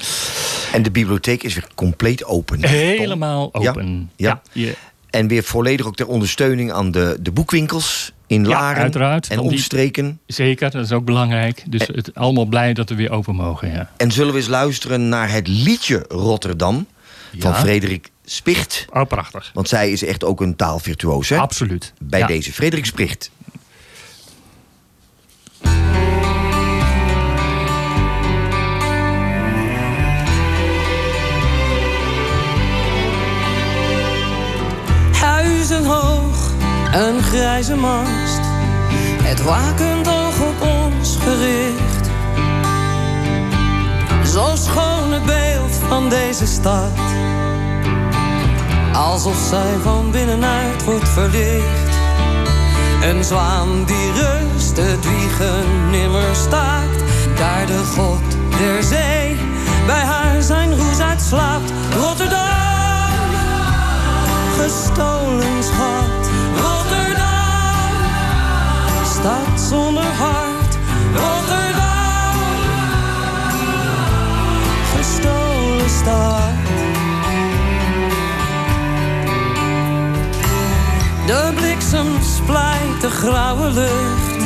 En de bibliotheek is weer compleet open. Tom. Helemaal Ja, open. ja. je- En weer volledig ook ter ondersteuning aan de, de boekwinkels in Ja, Laren en die- omstreken. zeker, dat is ook belangrijk. Dus het, allemaal blij dat we weer open mogen. Ja. En zullen we eens luisteren naar het liedje Rotterdam van Ja. Frederik Spicht. Oh, prachtig. Want zij is echt ook een taalvirtuoos, hè? Absoluut. Bij Ja. deze Frederik Spicht. Huizen hoog, een grijze mast. Het wakend oog op ons gericht. Zo schoon het beeld van deze stad. Alsof zij van binnenuit wordt verlicht. Een zwaan die rust, het wiegen nimmer staakt. Daar de god der zee bij haar zijn roes uitslaapt. Rotterdam gestolen schat. Rotterdam, stad zonder hart. Rotterdam, gestolen stad. De bliksem splijt de grauwe lucht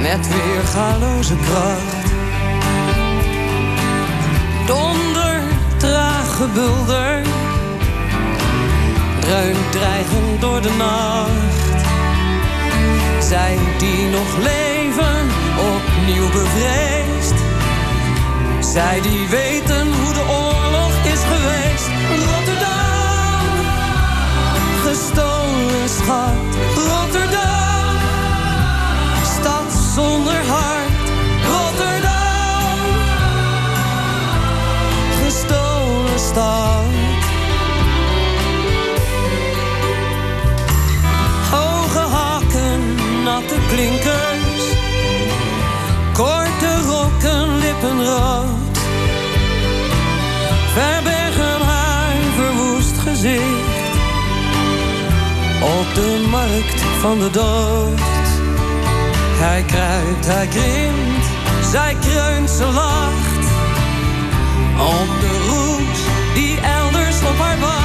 met weergaloze kracht. Donder, traag gebulder dreunt dreigend door de nacht. Zij die nog leven, opnieuw bevreesd. Zij die weten hoe de gestolen schat. Rotterdam, stad zonder hart. Rotterdam, gestolen stad. Hoge hakken, natte klinkers. Korte rokken, lippenrood. Verbergen Op de markt van de dood. Hij kruipt, hij krimpt, zij kreunt, ze lacht. Op de roes die elders op haar wacht.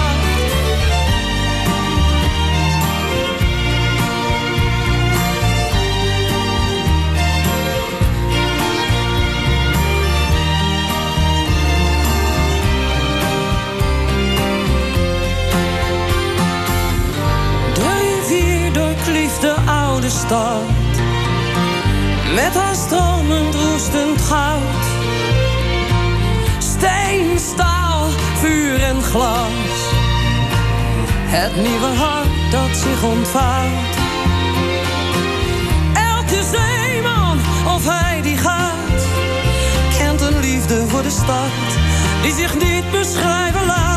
Stad. Met haar stromend roestend goud. Steen, staal, vuur en glas. Het nieuwe hart dat zich ontvouwt. Elke zeeman, of hij die gaat, kent een liefde voor de stad. Die zich niet beschrijven laat.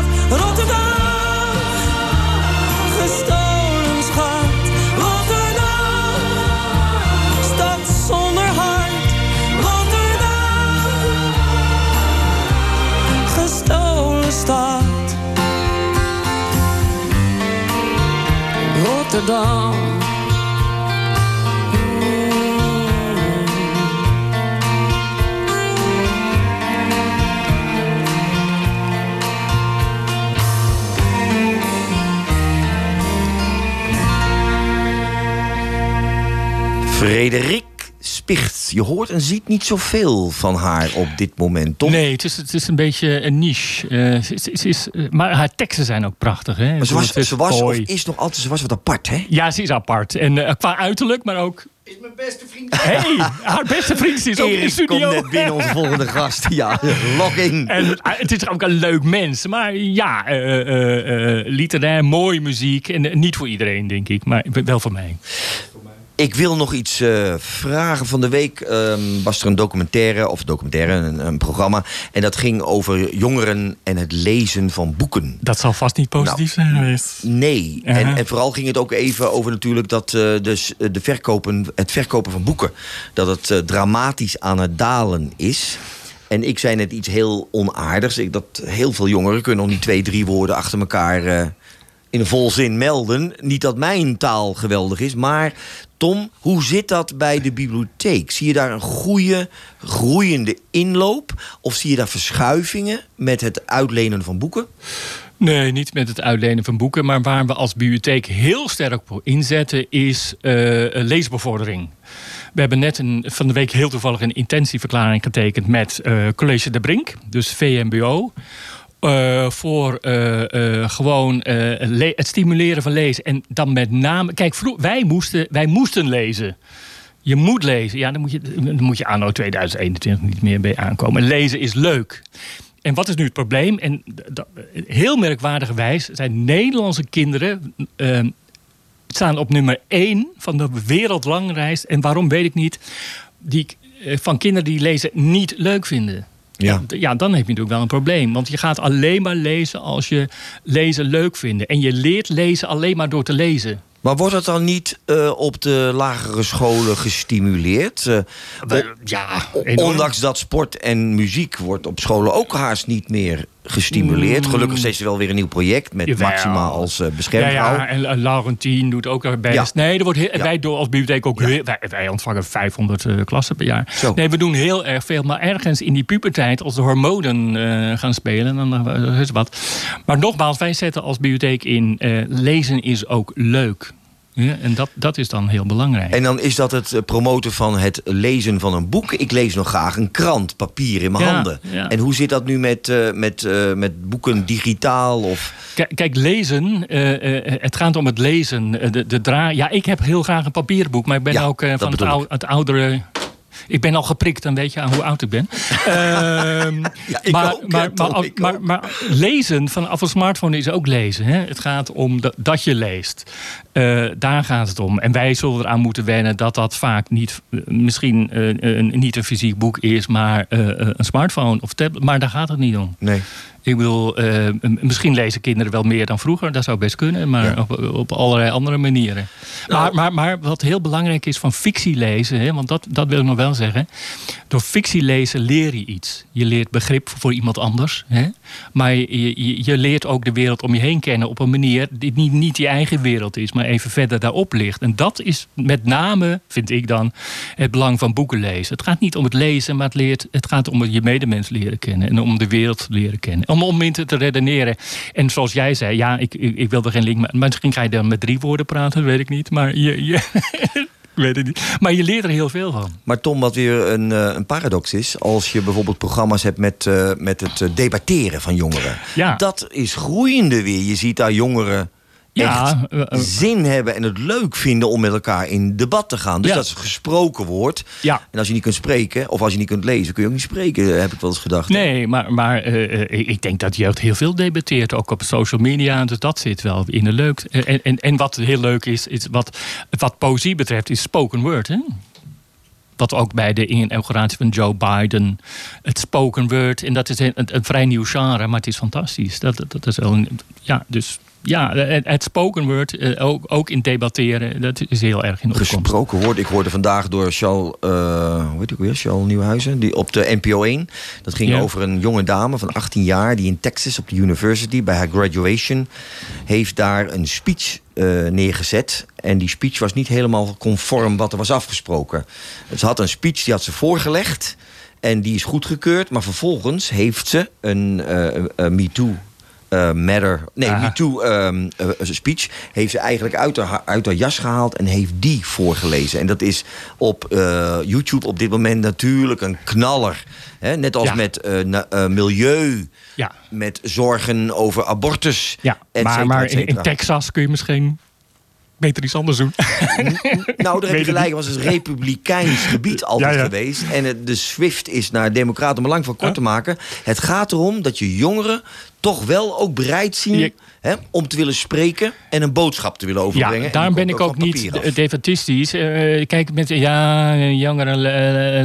Rotterdam. Frederik. Je hoort en ziet niet zoveel van haar op dit moment, Tom. Nee, het is, het is een beetje een niche. Eh, ze, ze- ze is, eh, maar haar teksten zijn ook prachtig. Hè? Maar ze was, Het is ze was of is nog altijd ze was wat apart, hè? Ja, ze is apart. En eh, qua uiterlijk, maar ook... Is mijn beste vriend. Hey, haar beste vriend is ook in de Erik studio. komt net binnen, onze volgende gast. Ja, logging. En het is ook een leuk mens. Maar ja, eh, eh, eh, literair, mooie muziek. En niet voor iedereen, denk ik. Maar wel voor mij. Ik wil nog iets eh, vragen. Van de week ehm, was er een documentaire, of documentaire, een, een programma. En dat ging over jongeren en het lezen van boeken. Dat zal vast niet positief zijn geweest. Nee. En, en vooral ging het ook even over natuurlijk dat eh, dus, eh, de verkopen, het verkopen van boeken... dat het dramatisch aan het dalen is. En ik zei net iets heel onaardigs. Ik, dat heel veel jongeren kunnen nog niet twee, drie woorden achter elkaar... in een volzin melden. Niet dat mijn taal geweldig is, maar Tom, hoe zit dat bij de bibliotheek? Zie je daar een goede, groeiende inloop? Of zie je daar verschuivingen met het uitlenen van boeken? Nee, niet met het uitlenen van boeken. Maar waar we als bibliotheek heel sterk op inzetten, is eh, leesbevordering. We hebben net een, van de week heel toevallig een intentieverklaring getekend met eh, College de Brink, dus VMBO. Eh, voor eh, eh, gewoon het stimuleren van lezen. En dan met name. Kijk, wij, moesten, wij moesten lezen. Je moet lezen. Ja, dan moet je, dan moet je anno 2021 niet meer bij aankomen. Lezen is leuk. En wat is nu het probleem? En heel merkwaardigerwijs zijn Nederlandse kinderen. eh, staan op nummer 1 van de wereldlanglijst. En waarom weet ik niet. Die, van kinderen die lezen niet leuk vinden. Ja. Ja, dan heb je natuurlijk wel een probleem. Want je gaat alleen maar lezen als je lezen leuk vindt. En je leert lezen alleen maar door te lezen. Maar wordt dat dan niet eh, op de lagere scholen gestimuleerd? Eh, ja, enorm. ondanks dat sport en muziek wordt op scholen ook haast niet meer gestimuleerd. Mm. Gelukkig steeds wel weer een nieuw project met Jawel. Maxima als eh Ja, beschermvrouw. ja, en uh, Laurentien doet ook er bij. Ja. Nee, er wordt heel, wij doen als bibliotheek ook heel, wij, wij ontvangen 500 eh, klassen per jaar. Zo. Nee, we doen heel erg veel. Maar ergens in die puberteit, als de hormonen eh, gaan spelen, dan is wat. Maar nogmaals, wij zetten als bibliotheek in lezen is ook leuk. Ja, en dat, dat is dan heel belangrijk. En dan is dat het eh, promoten van het lezen van een boek. Ik lees nog graag een krant, papier in mijn Ja, handen. ja. En hoe zit dat nu met, eh, met, eh, met boeken digitaal? Of... Kijk, kijk, lezen, het gaat om het lezen. de, de dra ja, ik heb heel graag een papierboek, maar ik ben ook van het, ou- het oudere. Ik ben al geprikt, dan weet je aan hoe oud ik ben. Maar, lezen vanaf een smartphone is ook lezen. Hè? Het gaat om dat, dat je leest. Eh, daar gaat het om. En wij zullen eraan moeten wennen dat dat vaak niet, eh, misschien eh, een, niet een fysiek boek is, maar een smartphone of tablet. Maar daar gaat het niet om. Nee. Ik bedoel, misschien lezen kinderen wel meer dan vroeger. Dat zou best kunnen, maar Ja. op, op allerlei andere manieren. Nou. Maar, maar, maar wat heel belangrijk is van fictie lezen, hè, want dat, dat wil ik nog wel zeggen. Door fictie lezen leer je iets. Je leert begrip voor iemand anders. Hè? Maar je, je, leert ook de wereld om je heen kennen op een manier die niet, niet je eigen wereld is, maar even verder daarop ligt. En dat is met name, vind ik dan, het belang van boeken lezen. Het gaat niet om het lezen, maar het, leert, het gaat om je medemens leren kennen en om de wereld leren kennen. Om om in te redeneren. En zoals jij zei, ja, ik, ik, ik wil er geen link mee. Misschien ga je dan met drie woorden praten, weet ik niet. Maar je, je, weet het niet. Maar je leert er heel veel van. Maar Tom, wat weer een, eh, een paradox is... als je bijvoorbeeld programma's hebt met, eh, met het eh, debatteren van jongeren. Ja. Dat is groeiende weer. Je ziet daar jongeren Ja, echt eh, eh. zin hebben en het leuk vinden om met elkaar in debat te gaan. Dus Ja. dat is gesproken woord. Ja. En als je niet kunt spreken, of als je niet kunt lezen... kun je ook niet spreken, heb ik wel eens gedacht. Nee, maar, maar eh, eh, ik denk dat jeugd heel veel debatteert, ook op social media. Dus dat zit wel in de leuk. En, en, en wat heel leuk is, is wat, wat poëzie betreft, is spoken word. Hè? Wat ook bij de inauguratie van Joe Biden, het spoken word. En dat is een, een, een vrij nieuw genre, maar het is fantastisch. Dat, dat, dat is wel een, ja, dus ja, het, spoken word, eh, ook, ook in debatteren, dat is heel erg in opkomst. Gesproken woord. Ik hoorde vandaag door Charles, eh hoe heet ik weer, Charles Nieuwhuizen, die op de NPO 1. Dat ging Ja. over een jonge dame van 18 jaar die in Texas op de university bij haar graduation heeft daar een speech eh, neergezet. En die speech was niet helemaal conform wat er was afgesproken. Ze had een speech die had ze voorgelegd en die is goedgekeurd, maar vervolgens heeft ze een eh eh, MeToo eh, matter. Nee, Aha. Me Too ehm, eh, speech heeft ze eigenlijk uit haar, uit haar jas gehaald en heeft die voorgelezen. En dat is op eh, YouTube op dit moment natuurlijk een knaller. Hè? Net als Ja. met na- milieu, Ja, met zorgen over abortus. ja. et maar, cetera, maar et in. Texas kun je misschien beter iets anders doen. Nou, daar heb je het gelijk. Het was een republikeins gebied altijd Ja, ja. geweest. En het- de SWIFT is naar Democraten, om lang van kort te maken. Het gaat erom dat je jongeren toch wel ook bereid zien... Je- Hè, om te willen spreken en een boodschap te willen overbrengen. Ja, daarom ben ik ook niet defatistisch. Eh, kijk, met ja, jongeren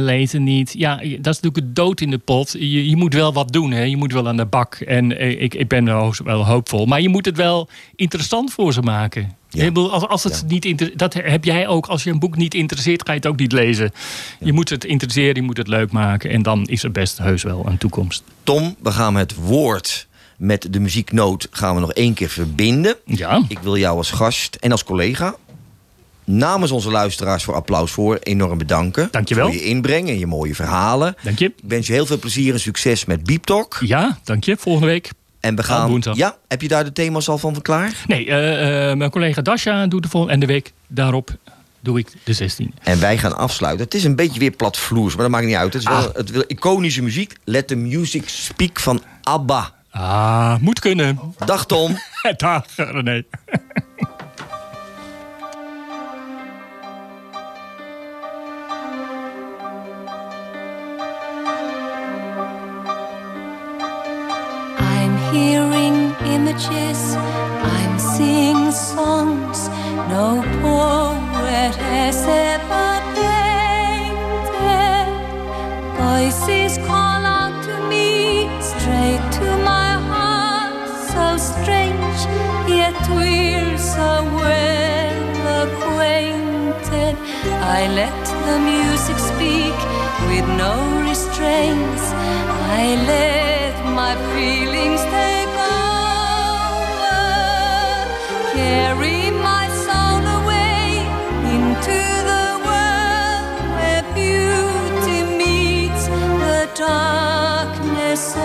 lezen niet. Ja, dat is natuurlijk het dood in de pot. Je, je moet wel wat doen, hè. je moet wel aan de bak. En eh, ik, ik ben wel, wel hoopvol. Maar je moet het wel interessant voor ze maken. Ja. Ja. Ik bedoel, Als, als het Ja. niet dat heb jij ook. Als je een boek niet interesseert, ga je het ook niet lezen. Je moet het interesseren, je moet het leuk maken. En dan is er best heus wel een toekomst. Tom, we gaan het woord met de muzieknoot gaan we nog één keer verbinden. Ja, Ik wil jou als gast en als collega namens onze luisteraars voor applaus voor enorm bedanken. Dankjewel. Voor je inbreng en je mooie verhalen. dank je. Ik wens je heel veel plezier en succes met Beep Talk. Ja, dank je. Volgende week. En we Ah, gaan. Ja, heb je daar de thema's al van klaar? Nee, eh, eh, mijn collega Dasha doet de volgende. En de week daarop doe ik de 16. En wij gaan afsluiten. Het is een beetje weer platvloers, maar dat maakt niet uit. Het is wel, Ah. het wil iconische muziek. Let the music speak van ABBA. Ah, moet kunnen. Dag Tom. Dag, René. Images, I'm seeing songs no poet has ever painted. Voices call out to me, straight to my heart, so strange, yet we're so well acquainted. I let the music speak with no restraints. I let my feelings take carry my soul away into the world where beauty meets the darkness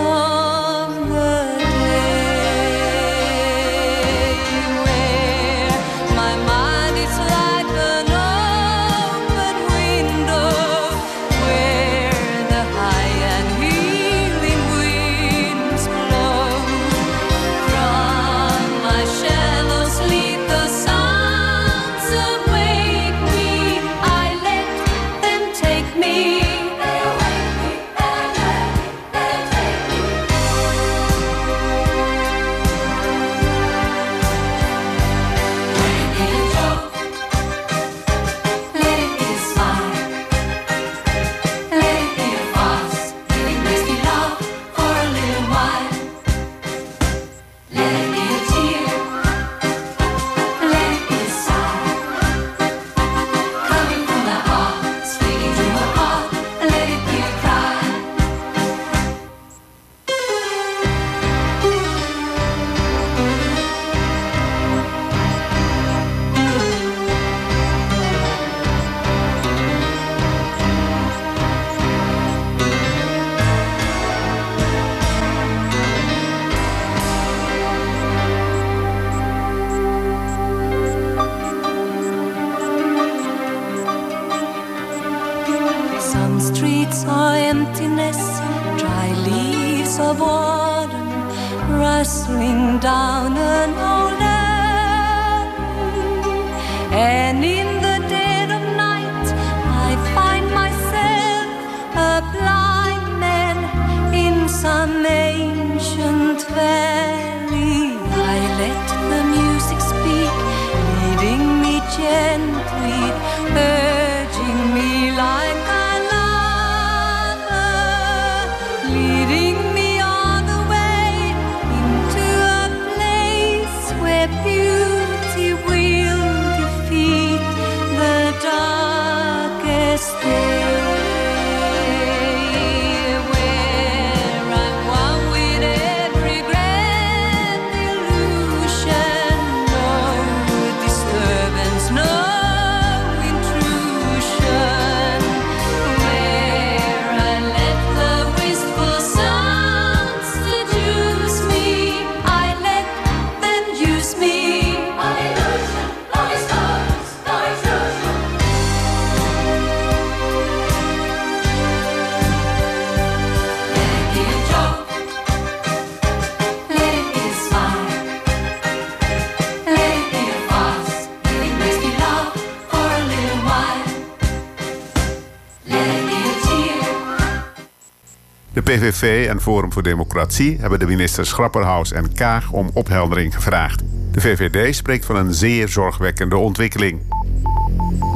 PVV en Forum voor Democratie hebben de ministers Grapperhaus en Kaag om opheldering gevraagd. De VVD spreekt van een zeer zorgwekkende ontwikkeling.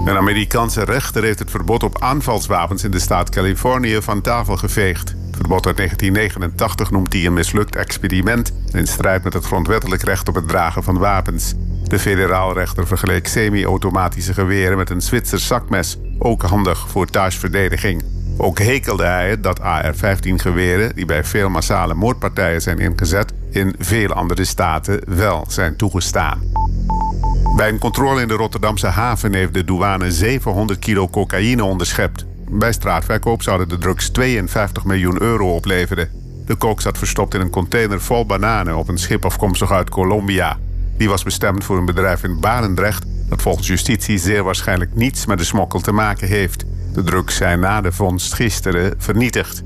Een Amerikaanse rechter heeft het verbod op aanvalswapens in de staat Californië van tafel geveegd. Het verbod uit 1989 noemt hij een mislukt experiment in strijd met het grondwettelijk recht op het dragen van wapens. De federaal rechter vergeleek semi-automatische geweren met een Zwitsers zakmes, ook handig voor thuisverdediging. Ook hekelde hij het dat AR-15-geweren, die bij veel massale moordpartijen zijn ingezet, in veel andere staten wel zijn toegestaan. Bij een controle in de Rotterdamse haven heeft de douane 700 kilo cocaïne onderschept. Bij straatverkoop zouden de drugs 52 miljoen euro opleveren. De kook zat verstopt in een container vol bananen op een schip afkomstig uit Colombia. Die was bestemd voor een bedrijf in Barendrecht dat volgens justitie zeer waarschijnlijk niets met de smokkel te maken heeft. De drugs zijn na de vondst gisteren vernietigd.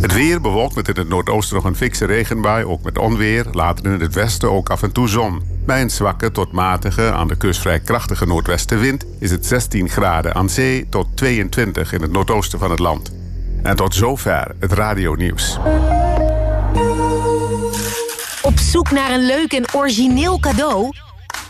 Het weer bewolkt met in het noordoosten nog een fikse regenbui, ook met onweer. Later in het westen ook af en toe zon. Bij een zwakke tot matige, aan de kust vrij krachtige noordwestenwind is het 16 graden aan zee tot 22 in het noordoosten van het land. En tot zover het radionieuws. Op zoek naar een leuk en origineel cadeau?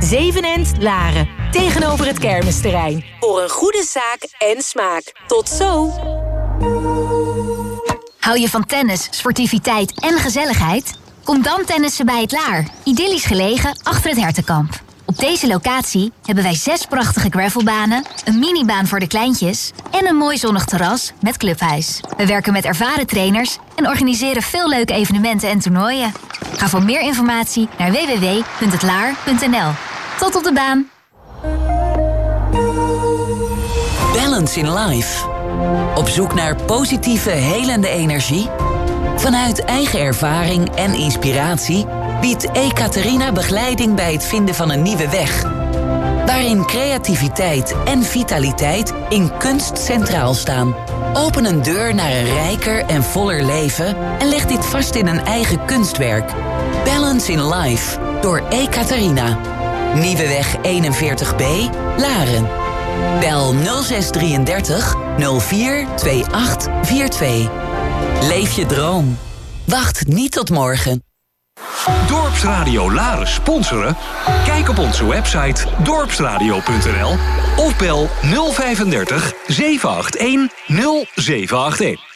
Zevenend, Laren. Tegenover het kermisterrein. Voor een goede zaak en smaak. Tot zo! Hou je van tennis, sportiviteit en gezelligheid? Kom dan tennissen bij het Laar. Idyllisch gelegen achter het Hertenkamp. Op deze locatie hebben wij zes prachtige gravelbanen, een minibaan voor de kleintjes en een mooi zonnig terras met clubhuis. We werken met ervaren trainers en organiseren veel leuke evenementen en toernooien. Ga voor meer informatie naar www.hetlaar.nl. Tot op de baan! Balance in Life. Op zoek naar positieve, helende energie? Vanuit eigen ervaring en inspiratie biedt Ekaterina begeleiding bij het vinden van een nieuwe weg. Waarin creativiteit en vitaliteit in kunst centraal staan. Open een deur naar een rijker en voller leven en leg dit vast in een eigen kunstwerk. Balance in Life door Ekaterina. Nieuweweg 41b, Laren. Bel 0633 042842. Leef je droom. Wacht niet tot morgen. Dorpsradio Laren sponsoren? Kijk op onze website dorpsradio.nl of bel 035 781 0781.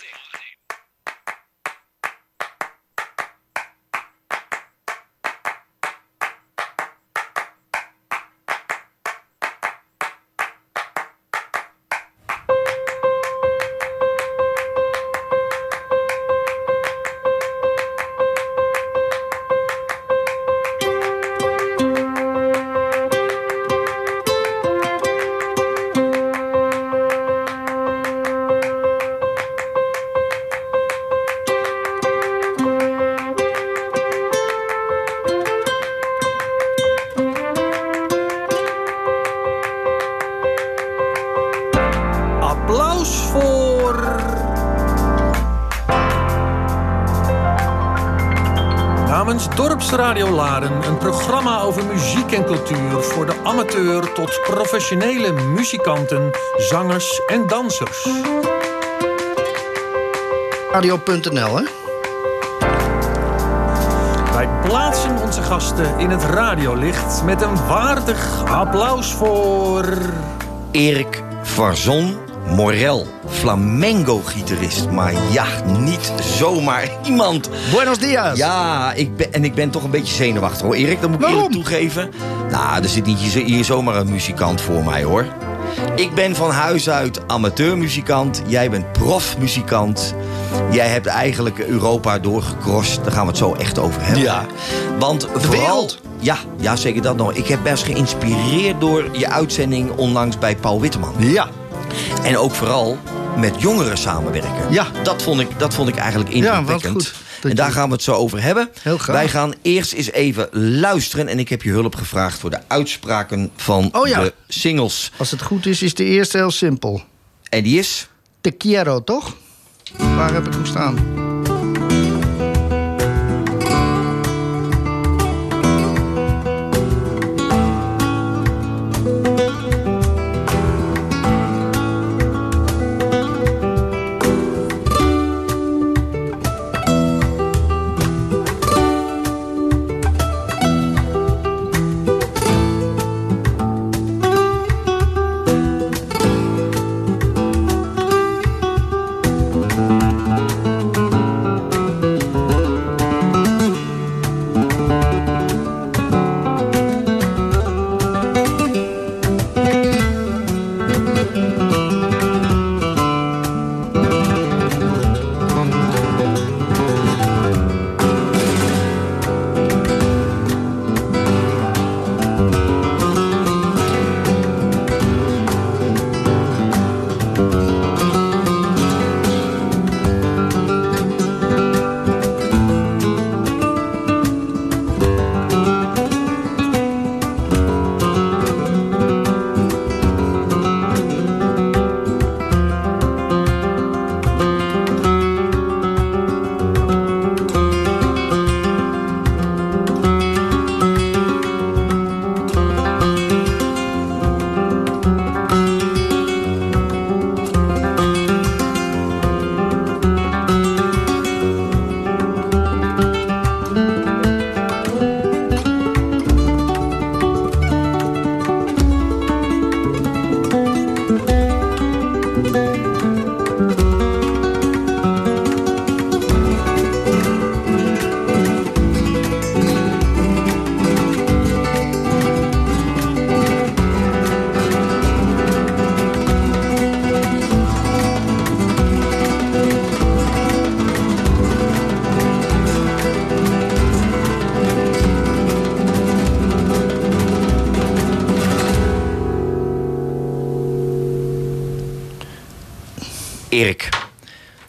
Programma over muziek en cultuur voor de amateur tot professionele muzikanten, zangers en dansers. Radio.nl, hè? Wij plaatsen onze gasten in het radiolicht met een waardig applaus voor. Erik Varzon Morel, flamenco-gitarist. Maar ja, niet zomaar iemand. Buenos dias. Ja, ik ben, en ik ben toch een beetje zenuwachtig hoor. Erik, dat moet ik eerlijk toegeven. Nou, er zit niet hier, hier zomaar een muzikant voor mij hoor. Ik ben van huis uit amateurmuzikant. Jij bent profmuzikant. Jij hebt eigenlijk Europa doorgecrossed. Daar gaan we het zo echt over hebben. Ja. Want vooral... wereld. Ja, ja, zeker dat nog. Ik heb best geïnspireerd door je uitzending onlangs bij Paul Witteman. Ja. En ook vooral met jongeren samenwerken. Ja. Dat vond ik, dat vond ik eigenlijk indrukwekkend. Ja, goed. En daar gaan we het zo over hebben. Heel graag. Wij gaan eerst eens even luisteren. En ik heb je hulp gevraagd voor de uitspraken van Oh ja. de singles. Als het goed is, is de eerste heel simpel. En die is? Te quiero, toch? Waar heb ik hem staan?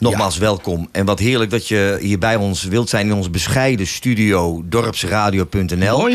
Nogmaals welkom. En wat heerlijk dat je hier bij ons wilt zijn in onze bescheiden studio dorpsradio.nl.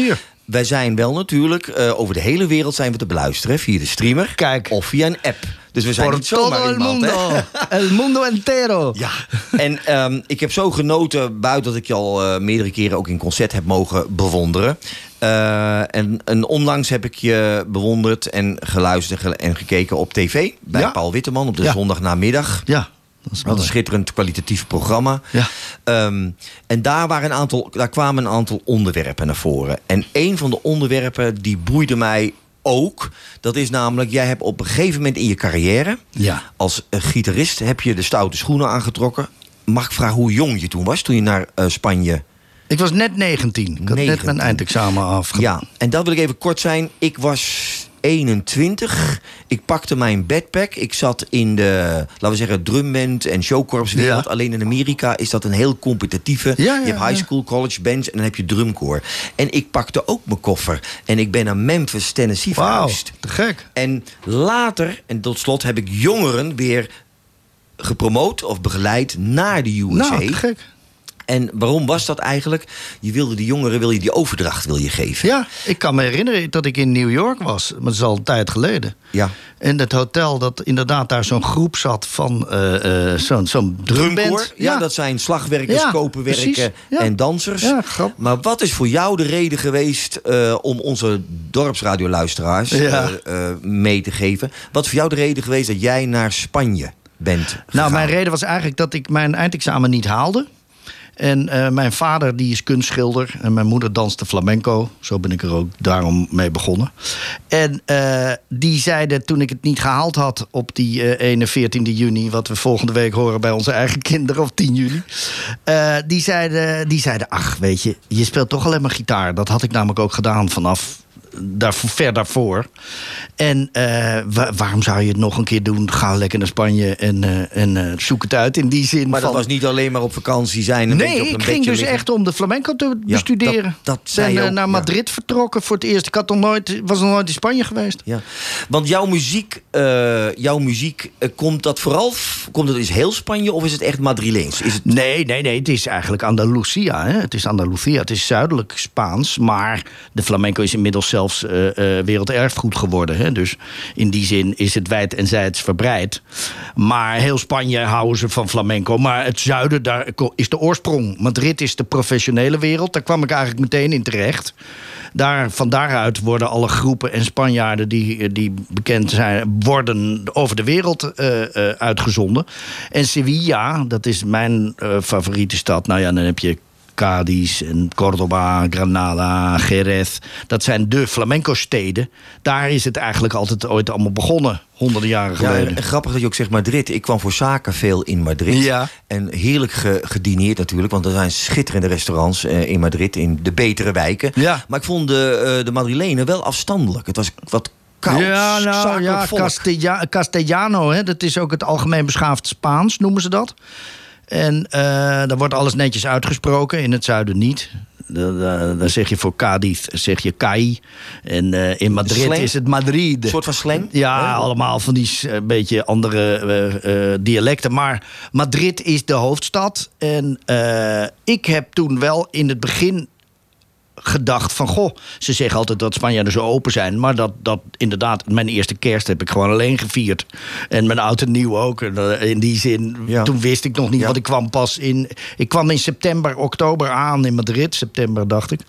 Wij zijn wel natuurlijk, eh, over de hele wereld zijn we te beluisteren via de streamer. Kijk. Of via een app. Dus we zijn Por niet zomaar el iemand, mundo. El mundo entero. Ja, en ehm, ik heb zo genoten, buiten dat ik je al eh, meerdere keren ook in concert heb mogen bewonderen. Eh, en, en onlangs heb ik je bewonderd en geluisterd ge- en gekeken op tv bij Ja. Paul Witteman op de Ja. zondagnamiddag. Ja, dat is Wat een schitterend kwalitatief programma. Ja. Ehm, en daar, waren een aantal, daar kwamen een aantal onderwerpen naar voren. En een van de onderwerpen die boeide mij ook. Dat is namelijk, jij hebt op een gegeven moment in je carrière... Ja. als eh, gitarist heb je de stoute schoenen aangetrokken. Mag ik vragen hoe jong je toen was, toen je naar eh, Spanje... Ik was net 19. Ik had net 19. mijn eindexamen af. Ja, en dat wil ik even kort zijn. Ik was 21. Ik pakte mijn backpack. Ik zat in de, laten we zeggen, drumband en showcorpswereld. Ja. Alleen in Amerika is dat een heel competitieve. Ja, ja, je hebt high school, college bands en dan heb je drumcore. En ik pakte ook mijn koffer. En ik ben naar Memphis, Tennessee Wauw, verhuisd. te gek. En later, en tot slot, heb ik jongeren weer gepromoot of begeleid naar de USA. Nou, te gek. En waarom was dat eigenlijk? Je wilde die jongeren, wil je die overdracht wil je geven. Ja, ik kan me herinneren dat ik in New York was. Maar dat is al een tijd geleden. Ja. En het hotel, dat inderdaad daar zo'n groep zat van eh, eh, zo'n zo'n drumband. Ja, dat zijn slagwerkers, Ja, ja. en dansers. Ja, grap. maar wat is voor jou de reden geweest eh, om onze dorpsradioluisteraars mee te geven? Wat is voor jou de reden geweest dat jij naar Spanje bent? Nou, mijn reden was eigenlijk dat ik mijn eindexamen niet haalde. En eh, mijn vader die is kunstschilder en mijn moeder danste flamenco. Zo ben ik er ook daarom mee begonnen. En eh, die zeiden toen ik het niet gehaald had op die eh, ene 14 juni... wat we volgende week horen bij onze eigen kinderen op 10 juli... die, zeiden, die zeiden, ach weet je, je speelt toch alleen maar gitaar. Dat had ik namelijk ook gedaan vanaf daar, ver daarvoor. En eh, wa- waarom zou je het nog een keer doen? Ga lekker naar Spanje en, eh, en eh, zoek het uit in die zin. Maar dat was niet alleen maar op vakantie zijn. Een Nee, op een ik ging dus liggen. echt om de flamenco te Ja, bestuderen. dat- dat ook, naar ja. Madrid vertrokken voor het eerst. Ik had nog nooit, was nog nooit in Spanje geweest. Ja. Want jouw muziek, jouw muziek komt dat vooral, komt dat is heel Spanje of is het echt Madrileens? Is het... Nee, nee, nee. Het is eigenlijk Andalusia. Hè? Het is Andalusia. Het is zuidelijk Spaans. Maar de flamenco is inmiddels zelfs eh eh, werelderfgoed geworden. Hè? Dus in die zin is het wijd en zijds verbreid. Maar heel Spanje houden ze van flamenco. Maar het zuiden, daar is de oorsprong. Madrid is de professionele wereld. Daar kwam ik eigenlijk meteen in terecht. Daar, van daaruit worden alle groepen en Spanjaarden die, die bekend zijn, worden over de wereld eh, uitgezonden. En Sevilla, dat is mijn favoriete stad. Nou ja, dan heb je Cadiz en Córdoba, Granada, Jerez. Dat zijn de flamenco-steden. Daar is het eigenlijk altijd ooit allemaal begonnen, honderden jaren Ja, geleden. en, en grappig dat je ook zegt Madrid. Ik kwam voor zaken veel in Madrid. Ja. En heerlijk ge- gedineerd natuurlijk. Want er zijn schitterende restaurants eh, in Madrid. In de betere wijken. Ja. Maar ik vond de, eh, de Madrilenen wel afstandelijk. Het was wat koud, ja, nou ja. Castilla- Castellano, hè, dat is ook het algemeen beschaafd Spaans, noemen ze dat. En eh daar wordt alles netjes uitgesproken, in het zuiden niet. Da- da- Dan zeg je voor Cadiz zeg je Cai. En eh, in Madrid Slang? is het Madrid. Een soort van slang? Ja, allemaal van die een beetje andere eh, eh, dialecten. Maar Madrid is de hoofdstad. En eh, ik heb toen wel in het begin gedacht van... goh, ze zeggen altijd dat Spanjaarden zo open zijn... maar dat, dat inderdaad, mijn eerste kerst heb ik gewoon alleen gevierd. En mijn oud en nieuw ook. En, eh, in die zin, toen wist ik nog niet... want ik kwam pas in... Ik kwam in september, oktober aan in Madrid. September, dacht ik.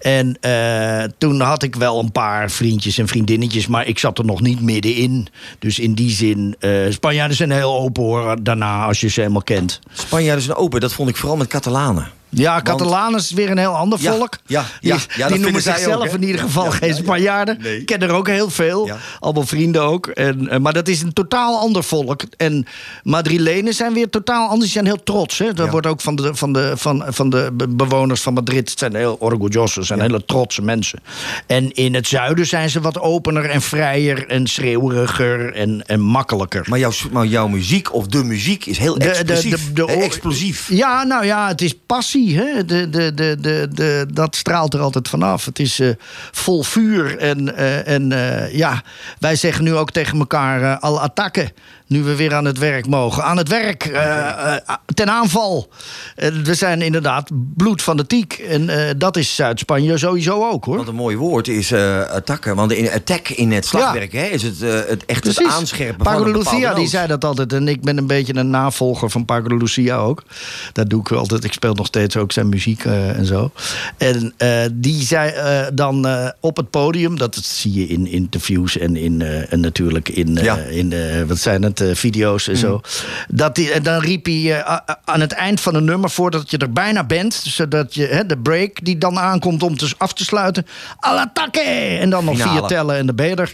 En eh, toen had ik wel een paar vriendjes en vriendinnetjes... maar ik zat er nog niet middenin. Dus in die zin... eh Spanjaarden zijn heel open hoor, daarna, als je ze helemaal kent. Spanjaarden zijn open. Dat vond ik vooral met Catalanen. Ja, Catalanen is weer een heel ander Ja, volk. ja, die ja, die vinden noemen zij zichzelf ook, in ieder geval geen ja, ja. Spanjaarden. Ik ken er ook heel veel. Allemaal vrienden ook. En, eh, maar dat is een totaal ander volk. En Madrilenen zijn weer totaal anders. Die zijn heel trots. Hè? Dat wordt ook van de, van, de, van, van de be- bewoners van Madrid. Het zijn heel orgullosos. zijn hele trotse mensen. En in het zuiden zijn ze wat opener en vrijer en schreeuweriger en, en makkelijker. Maar jouw, maar jouw muziek of de muziek is heel explosief. explosief. Ja, nou ja, het is passie. Hè? De, de, de, de, de, dat straalt er altijd vanaf. Het is eh, vol vuur. En, eh, en eh, ja, wij zeggen nu ook tegen elkaar al attacken. Nu we weer aan het werk mogen. Aan het werk, eh, eh, ten aanval. En we zijn inderdaad bloedfanatiek. En eh, dat is Zuid-Spanje sowieso ook hoor. Want een mooi woord is eh attacken. Want in attack in het slagwerk hè, is het, eh, het echt het aanscherpen van Paco de Lucia die zei dat altijd. En ik ben een beetje een navolger van Paco de Lucia ook. Dat doe ik altijd. Ik speel nog steeds ook zijn muziek eh, en zo. En eh, die zei eh, dan eh, op het podium... dat zie je in interviews en, in, eh, en natuurlijk in, eh, in eh, wat zijn het, eh, video's en Mm. zo. Dat die, en dan riep hij eh, aan het eind van een nummer... voordat je er bijna bent, zodat je hè, de break die dan aankomt om te, af te sluiten... al attaque! En dan nog Finale. vier tellen en de ben je er.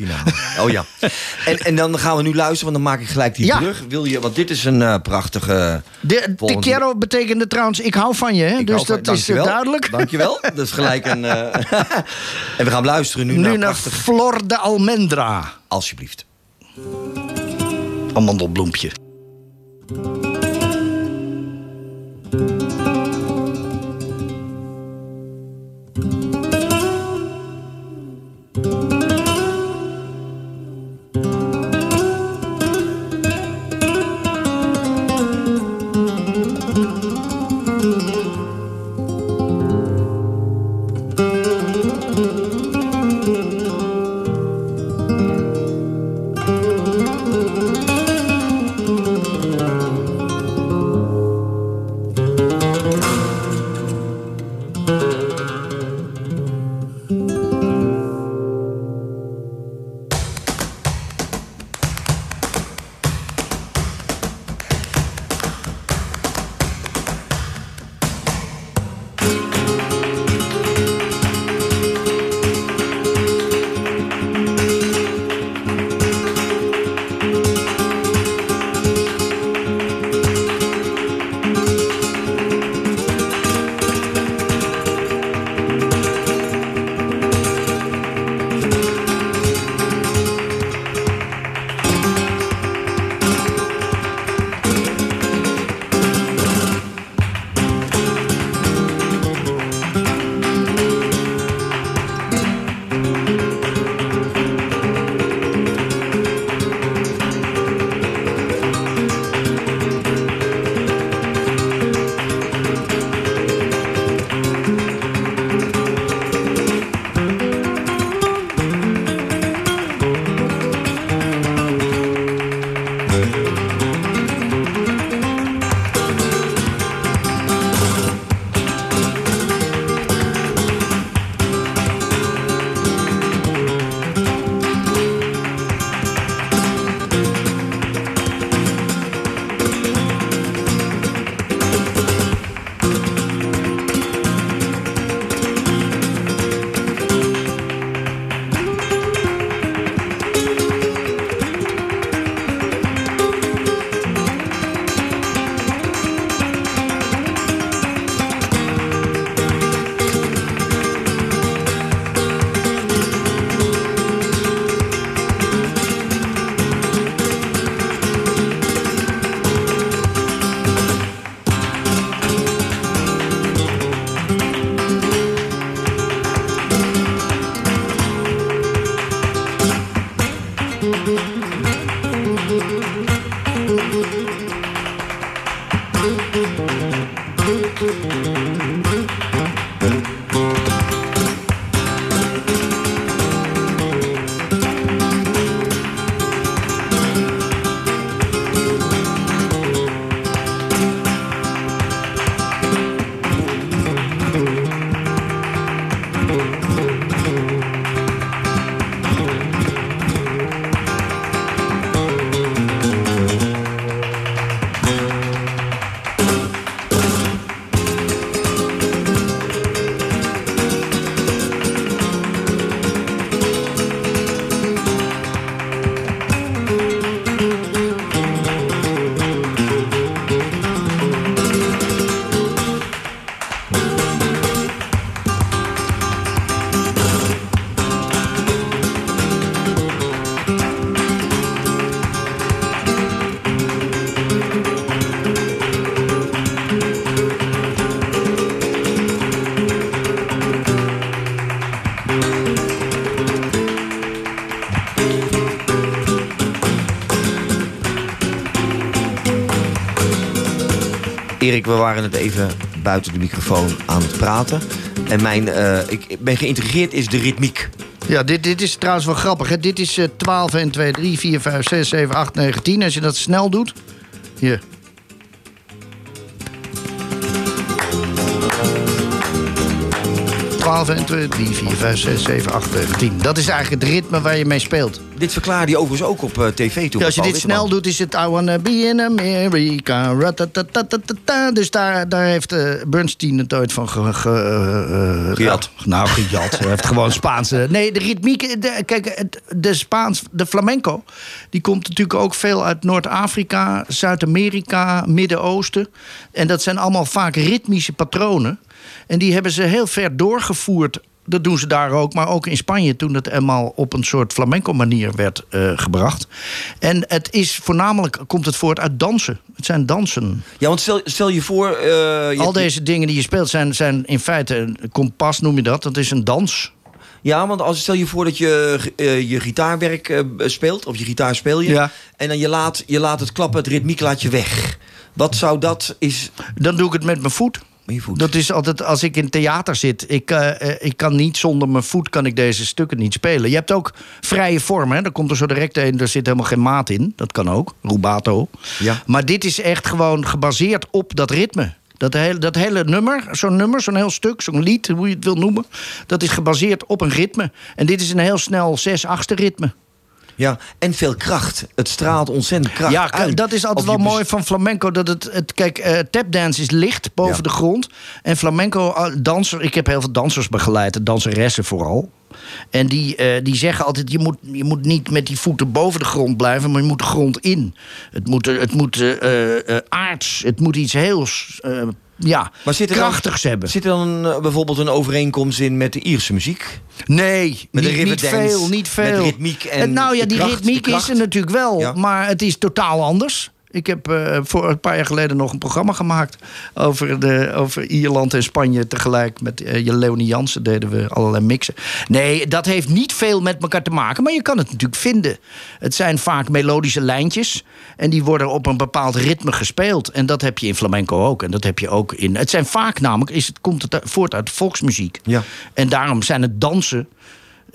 Oh ja. En, en dan gaan we nu luisteren, want dan maak ik gelijk die Ja. brug. Wil je, want dit is een eh, prachtige... De, te volgende- quiero betekende trouwens, ik hou van je. Hè? Ik dus van- dat is eh, dankjewel. duidelijk. Dankjewel. Dat is gelijk een... eh, en we gaan luisteren nu, Nu naar naar prachtige... Flor de Almendra. Alsjeblieft. Amandelbloempje. Erik, we waren het even buiten de microfoon aan het praten. En mijn, eh, ik ben geïntrigeerd is de ritmiek. Ja, dit, dit is trouwens wel grappig. Hè? Dit is eh 12, 1, 2, 3, 4, 5, 6, 7, 8, 9, 10. Als je dat snel doet. Hier. Twaalf, 1, 2, 3, 4, 5, 6, 7, 8, 9, 10. Dat is eigenlijk het ritme waar je mee speelt. Dit verklaarde je overigens ook op eh, tv toen. Ja, als je dit snel doet, is het I wanna be in America. Dus daar, daar heeft eh, Bernstein het ooit van ge, ge, eh, Gejat. Nou, gejat. Hij heeft gewoon Spaanse... Nee, de ritmiek... De, kijk, het- de Spaans... De flamenco, die komt natuurlijk ook veel uit Noord-Afrika... Zuid-Amerika, Midden-Oosten. En dat zijn allemaal vaak ritmische patronen. En die hebben ze heel ver doorgevoerd... Dat doen ze daar ook, maar ook in Spanje toen het eenmaal op een soort flamenco-manier werd eh, gebracht. En het is voornamelijk, komt het voort uit dansen. Het zijn dansen. Ja, want stel, stel je voor... eh, je Al deze dingen die je speelt zijn, zijn in feite een kompas, noem je dat. Dat is een dans. Ja, want als, stel je voor dat je eh, je gitaarwerk speelt, of je gitaar speel je, Ja. en dan je laat, je laat het klappen, het ritmiek laat je weg. Wat zou dat is... Dan doe ik het met mijn voet. Met je voet. Dat is altijd als ik in theater zit. Ik, eh, eh, ik kan niet zonder mijn voet kan ik deze stukken niet spelen. Je hebt ook vrije vormen. Daar komt er zo direct een. Er zit helemaal geen maat in. Dat kan ook. Rubato. Ja. Maar dit is echt gewoon gebaseerd op dat ritme. Dat hele, dat hele nummer, zo'n nummer, zo'n heel stuk, zo'n lied, hoe je het wil noemen, dat is gebaseerd op een ritme. En dit is een heel snel zes achtste ritme. Ja, en veel kracht. Het straalt ontzettend kracht Ja, uit. dat is altijd wel mooi van flamenco. Dat het, het, kijk, eh tapdance is licht boven Ja. de grond. En flamenco eh, danser, ik heb heel veel dansers begeleid, danseressen vooral. En die, eh, die zeggen altijd: je moet, je moet niet met die voeten boven de grond blijven, maar je moet de grond in. Het moet, het moet aards, het moet iets heel ja, Maar zit er krachtigs dan, hebben. Zit er dan eh, bijvoorbeeld een overeenkomst in met de Ierse muziek? Nee, Met de niet, niet riverdance, veel, niet met veel. ritmiek en nou ja, de die kracht, ritmiek de is er natuurlijk wel, Ja. maar het is totaal anders. Ik heb eh, voor een paar jaar geleden nog een programma gemaakt over, de, over Ierland en Spanje tegelijk. Met eh Leonie Jansen deden we allerlei mixen. Nee, dat heeft niet veel met elkaar te maken, maar je kan het natuurlijk vinden. Het zijn vaak melodische lijntjes en die worden op een bepaald ritme gespeeld. En dat heb je in flamenco ook. En dat heb je ook in. Het zijn vaak namelijk, is het, komt het voort uit volksmuziek. Ja. En daarom zijn het dansen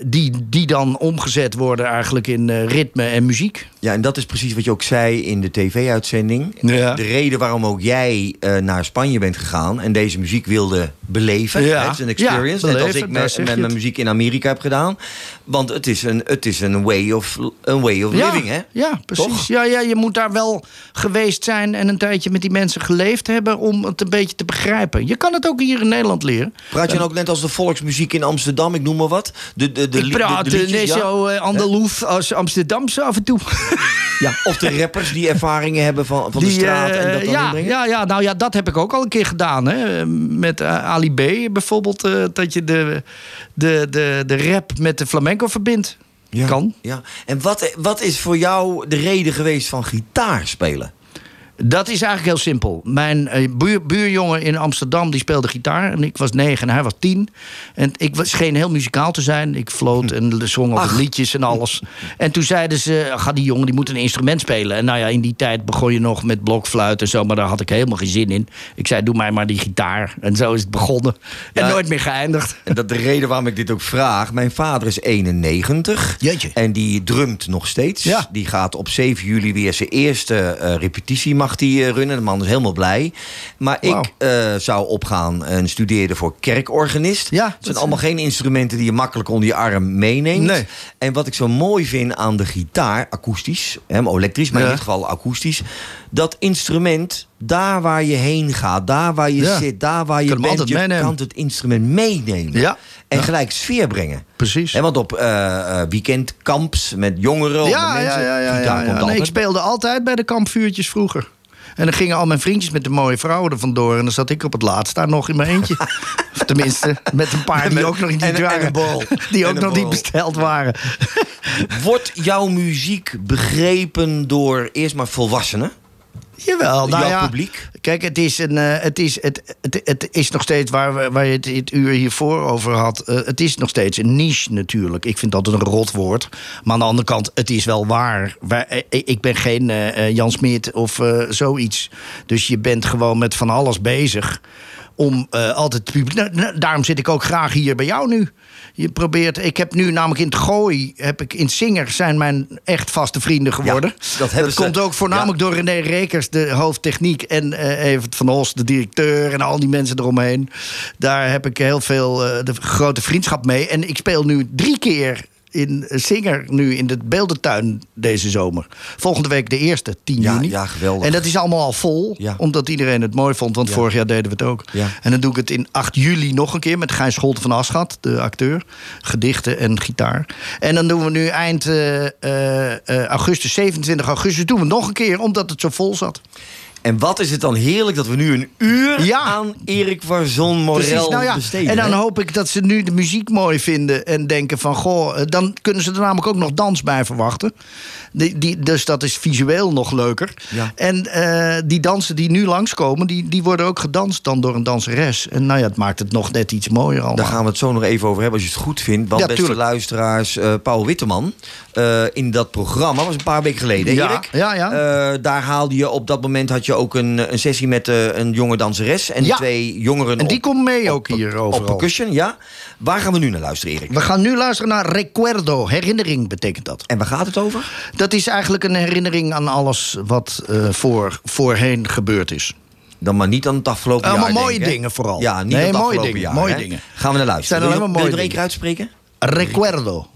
die, die dan omgezet worden eigenlijk in eh, ritme en muziek. Ja, en dat is precies wat je ook zei in de tv-uitzending. Ja. De reden waarom ook jij eh, naar Spanje bent gegaan en deze muziek wilde beleven. Ja. Het is een experience. Ja, net als ik met, met mijn muziek in Amerika heb gedaan. Want het is een, het is een way of, een way of living, hè? Ja, precies. Toch? Ja, ja, je moet daar wel geweest zijn en een tijdje met die mensen geleefd hebben om het een beetje te begrijpen. Je kan het ook hier in Nederland leren. Praat je dan ook net als de volksmuziek in Amsterdam, ik noem maar wat? De, de, de, ik praat de, de eh, liedjes, net ja? zo uh, Andalous als Amsterdamse af en toe. Ja, of de rappers die ervaringen hebben van, van de straat en eh, dat dan ja, inbrengen? ja, ja, nou ja, dat heb ik ook al een keer gedaan. Hè. Met eh, Ali B bijvoorbeeld. eh, dat je de, de, de, de rap met de flamenco verbindt. Kan. Ja. En wat, wat is voor jou de reden geweest van gitaar spelen? Dat is eigenlijk heel simpel. Mijn eh, buur, buurjongen in Amsterdam die speelde gitaar. En ik was negen en hij was tien. En ik was, scheen heel muzikaal te zijn. Ik floot en zong altijd liedjes en alles. En toen zeiden ze, ga die jongen die moet een instrument spelen. En nou ja, in die tijd begon je nog met blokfluit en zo. Maar daar had ik helemaal geen zin in. Ik zei, doe mij maar die gitaar. En zo is het begonnen. En Ja. nooit meer geëindigd. En dat de reden waarom ik dit ook vraag. Mijn vader is 91. En die drumt nog steeds. Die gaat op 7 juli weer zijn eerste eh, repetitie mag die eh, runnen. De man is helemaal blij. Maar ik eh, zou opgaan en studeerde voor kerkorganist. Ja, het zijn allemaal geen instrumenten die je makkelijk onder je arm meeneemt. Nee. En wat ik zo mooi vind aan de gitaar, akoestisch, hè, elektrisch, maar Ja. in dit geval akoestisch. Dat instrument, daar waar je heen gaat, daar waar je Ja. zit, daar waar je Kan bent, je meenemen. kan het instrument meenemen. Ja. En Ja. gelijk sfeer brengen. Precies. En want op eh, weekendkamps met jongeren of met Ja, mensen, ja, ja, ja, ja, ja. Nee, ik speelde altijd bij de kampvuurtjes vroeger. En dan gingen al mijn vriendjes met de mooie vrouwen er vandoor. En dan zat ik op het laatst daar nog in mijn eentje. of tenminste, met een paar die met- ook nog niet en- en waren. een bol. Die ook nog niet besteld waren. Wordt jouw muziek begrepen door eerst maar volwassenen? Jawel, nou Jouw ja, publiek? Kijk, het is, een, eh, het, is, het, het, het is nog steeds waar, we, waar je het, uur hiervoor over had. eh, het is nog steeds een niche natuurlijk. Ik vind dat een rotwoord. Maar aan de andere kant, het is wel waar. Eh, ik ben geen eh, Jan Smit of zoiets. Dus je bent gewoon met van alles bezig. Om eh, altijd het publiek. Nou, nou, daarom zit ik ook graag hier bij jou nu. Je probeert. Ik heb nu namelijk in het gooi. Heb ik in Singer zijn mijn echt vaste vrienden geworden. dat ze- komt ook voornamelijk door René Rekers, de hoofdtechniek. En eh Evert van Os, de directeur. En al die mensen eromheen. Daar heb ik heel veel eh, de grote vriendschap mee. En ik speel nu drie keer in Singer, nu in de beeldentuin deze zomer. Volgende week de eerste, 10 Ja, juni. ja, geweldig. En dat is allemaal al vol, omdat iedereen het mooi vond. Want Ja. vorig jaar deden we het ook. En dan doe ik het in 8 juli nog een keer met Gijs Scholten van Aschat, de acteur. Gedichten en gitaar. En dan doen we nu eind eh, eh, eh, augustus, 27 augustus, doen we nog een keer, omdat het zo vol zat. En wat is het dan heerlijk dat we nu een uur aan Erik Warzon Morel nou ja, besteden. En dan hè? hoop ik dat ze nu de muziek mooi vinden en denken van... goh, eh, dan kunnen ze er namelijk ook nog dans bij verwachten. Die, die, dus dat is visueel nog leuker. Ja. En eh, die dansen die nu langskomen, die, die worden ook gedanst dan door een danseres. En nou ja, het maakt het nog net iets mooier allemaal. Daar gaan we het zo nog even over hebben als je het goed vindt. Want Ja, beste tuurlijk. luisteraars, eh, Paul Witteman... eh, in dat programma, was een paar weken geleden, Ja, Erik? ja, ja. Daar haalde je op dat moment had je ook een, een sessie met een jonge danseres... en twee jongeren En die op, komt mee ook hier op overal. percussion. Ja. Waar gaan we nu naar luisteren, Erik? We gaan nu luisteren naar Recuerdo. Herinnering betekent dat. En waar gaat het over? Dat is eigenlijk een herinnering aan alles wat eh, voor, voorheen gebeurd is. Dan maar niet aan het afgelopen Allemaal jaar mooie denken, hè? dingen vooral. Ja, niet Nee, aan het mooie afgelopen dingen, jaar. mooie hè? dingen. Gaan we naar luisteren. Zijn Wil je, alleen maar wil je mooie er één keer uitspreken? Recuerdo.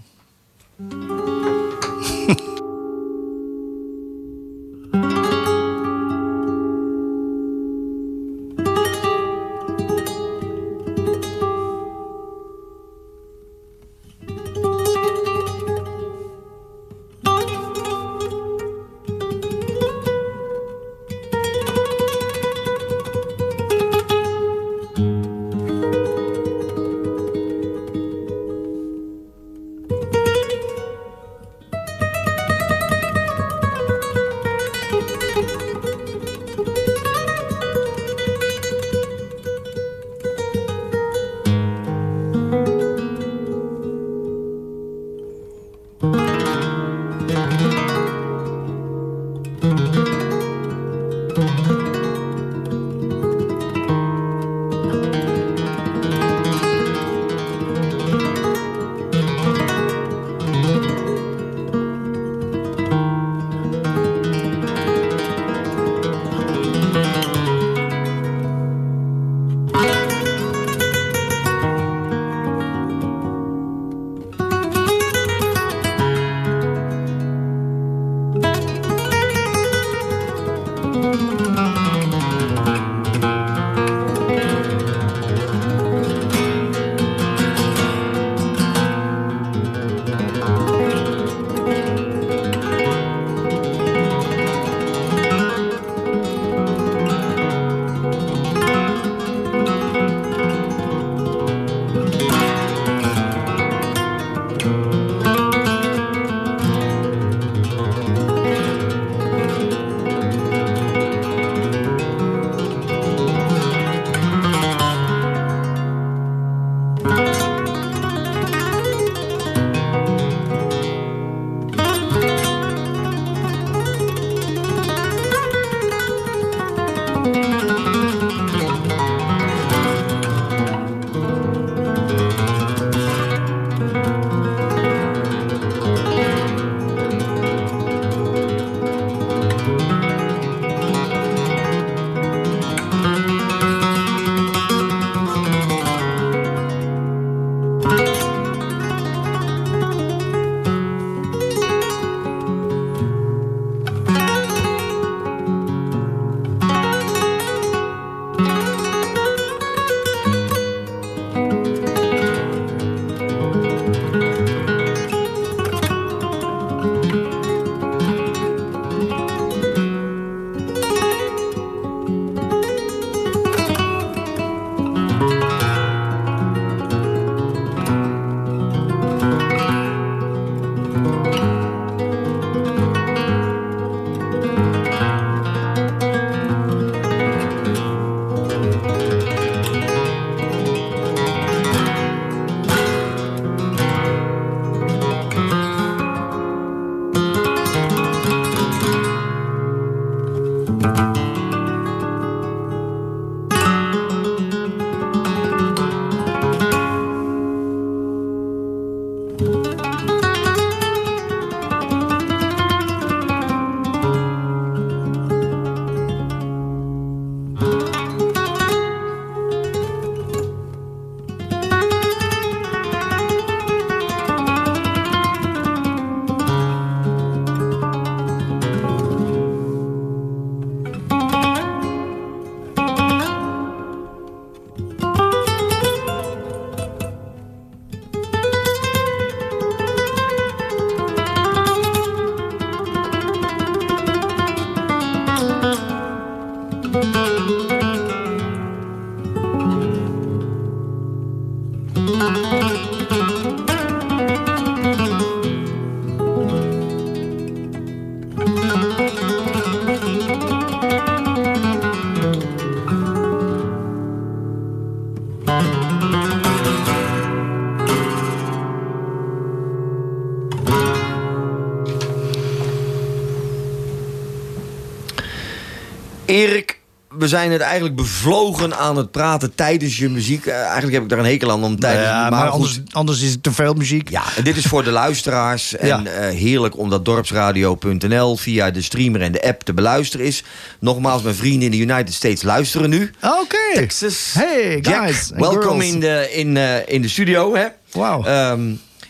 Erik, we zijn het eigenlijk bevlogen aan het praten tijdens je muziek. Eh, eigenlijk heb ik daar een hekel aan om tijdens... Ja, maar anders, anders is het te veel muziek. Ja, en dit is voor de luisteraars. En eh, heerlijk omdat dorpsradio.nl via de streamer en de app te beluisteren is. Nogmaals, mijn vrienden in de United States luisteren nu. Oké. Texas. Hey, guys welkom in de, in, eh, in de studio. Hè? Wauw.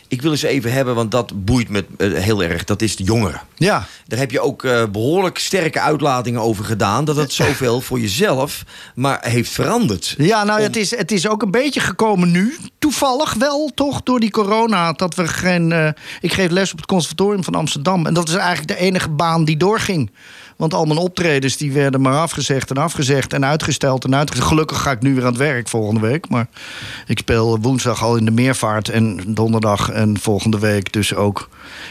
ik wil eens even hebben, want dat boeit me heel erg. Dat is de jongeren. Ja. Daar heb je ook eh, behoorlijk sterke uitlatingen over gedaan. Dat het zoveel voor jezelf maar heeft veranderd. Ja, nou, het, is, het is ook een beetje gekomen nu. Toevallig wel, toch, door die corona. Dat we geen. eh, ik geef les op het Conservatorium van Amsterdam. En dat is eigenlijk de enige baan die doorging. Want al mijn optredens die werden maar afgezegd en afgezegd en uitgesteld en uitgesteld. Gelukkig ga ik nu weer aan het werk volgende week. Maar ik speel woensdag al in de meervaart en donderdag en volgende week dus ook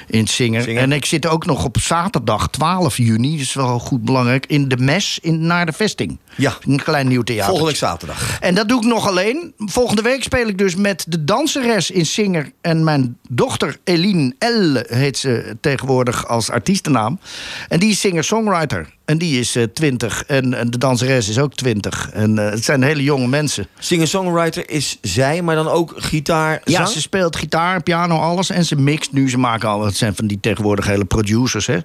in het. En ik zit ook nog op zaterdag 12 juni, dat is wel goed belangrijk, in de mes in, naar de vesting. Ja. Een klein nieuw theater. Volgende week zaterdag. En dat doe ik nog alleen. Volgende week speel ik dus met de danseres in Singer. En mijn dochter Eline L. heet ze tegenwoordig als artiestennaam. En die is singer-songwriter. En die is eh, 20. En, en de danseres is ook 20. En eh, het zijn hele jonge mensen. Singer-songwriter is zij, maar dan ook gitaar, Ja, ze speelt gitaar, piano, alles. En ze mixt nu. Ze maken al. Het zijn van die tegenwoordig hele producers. Hè.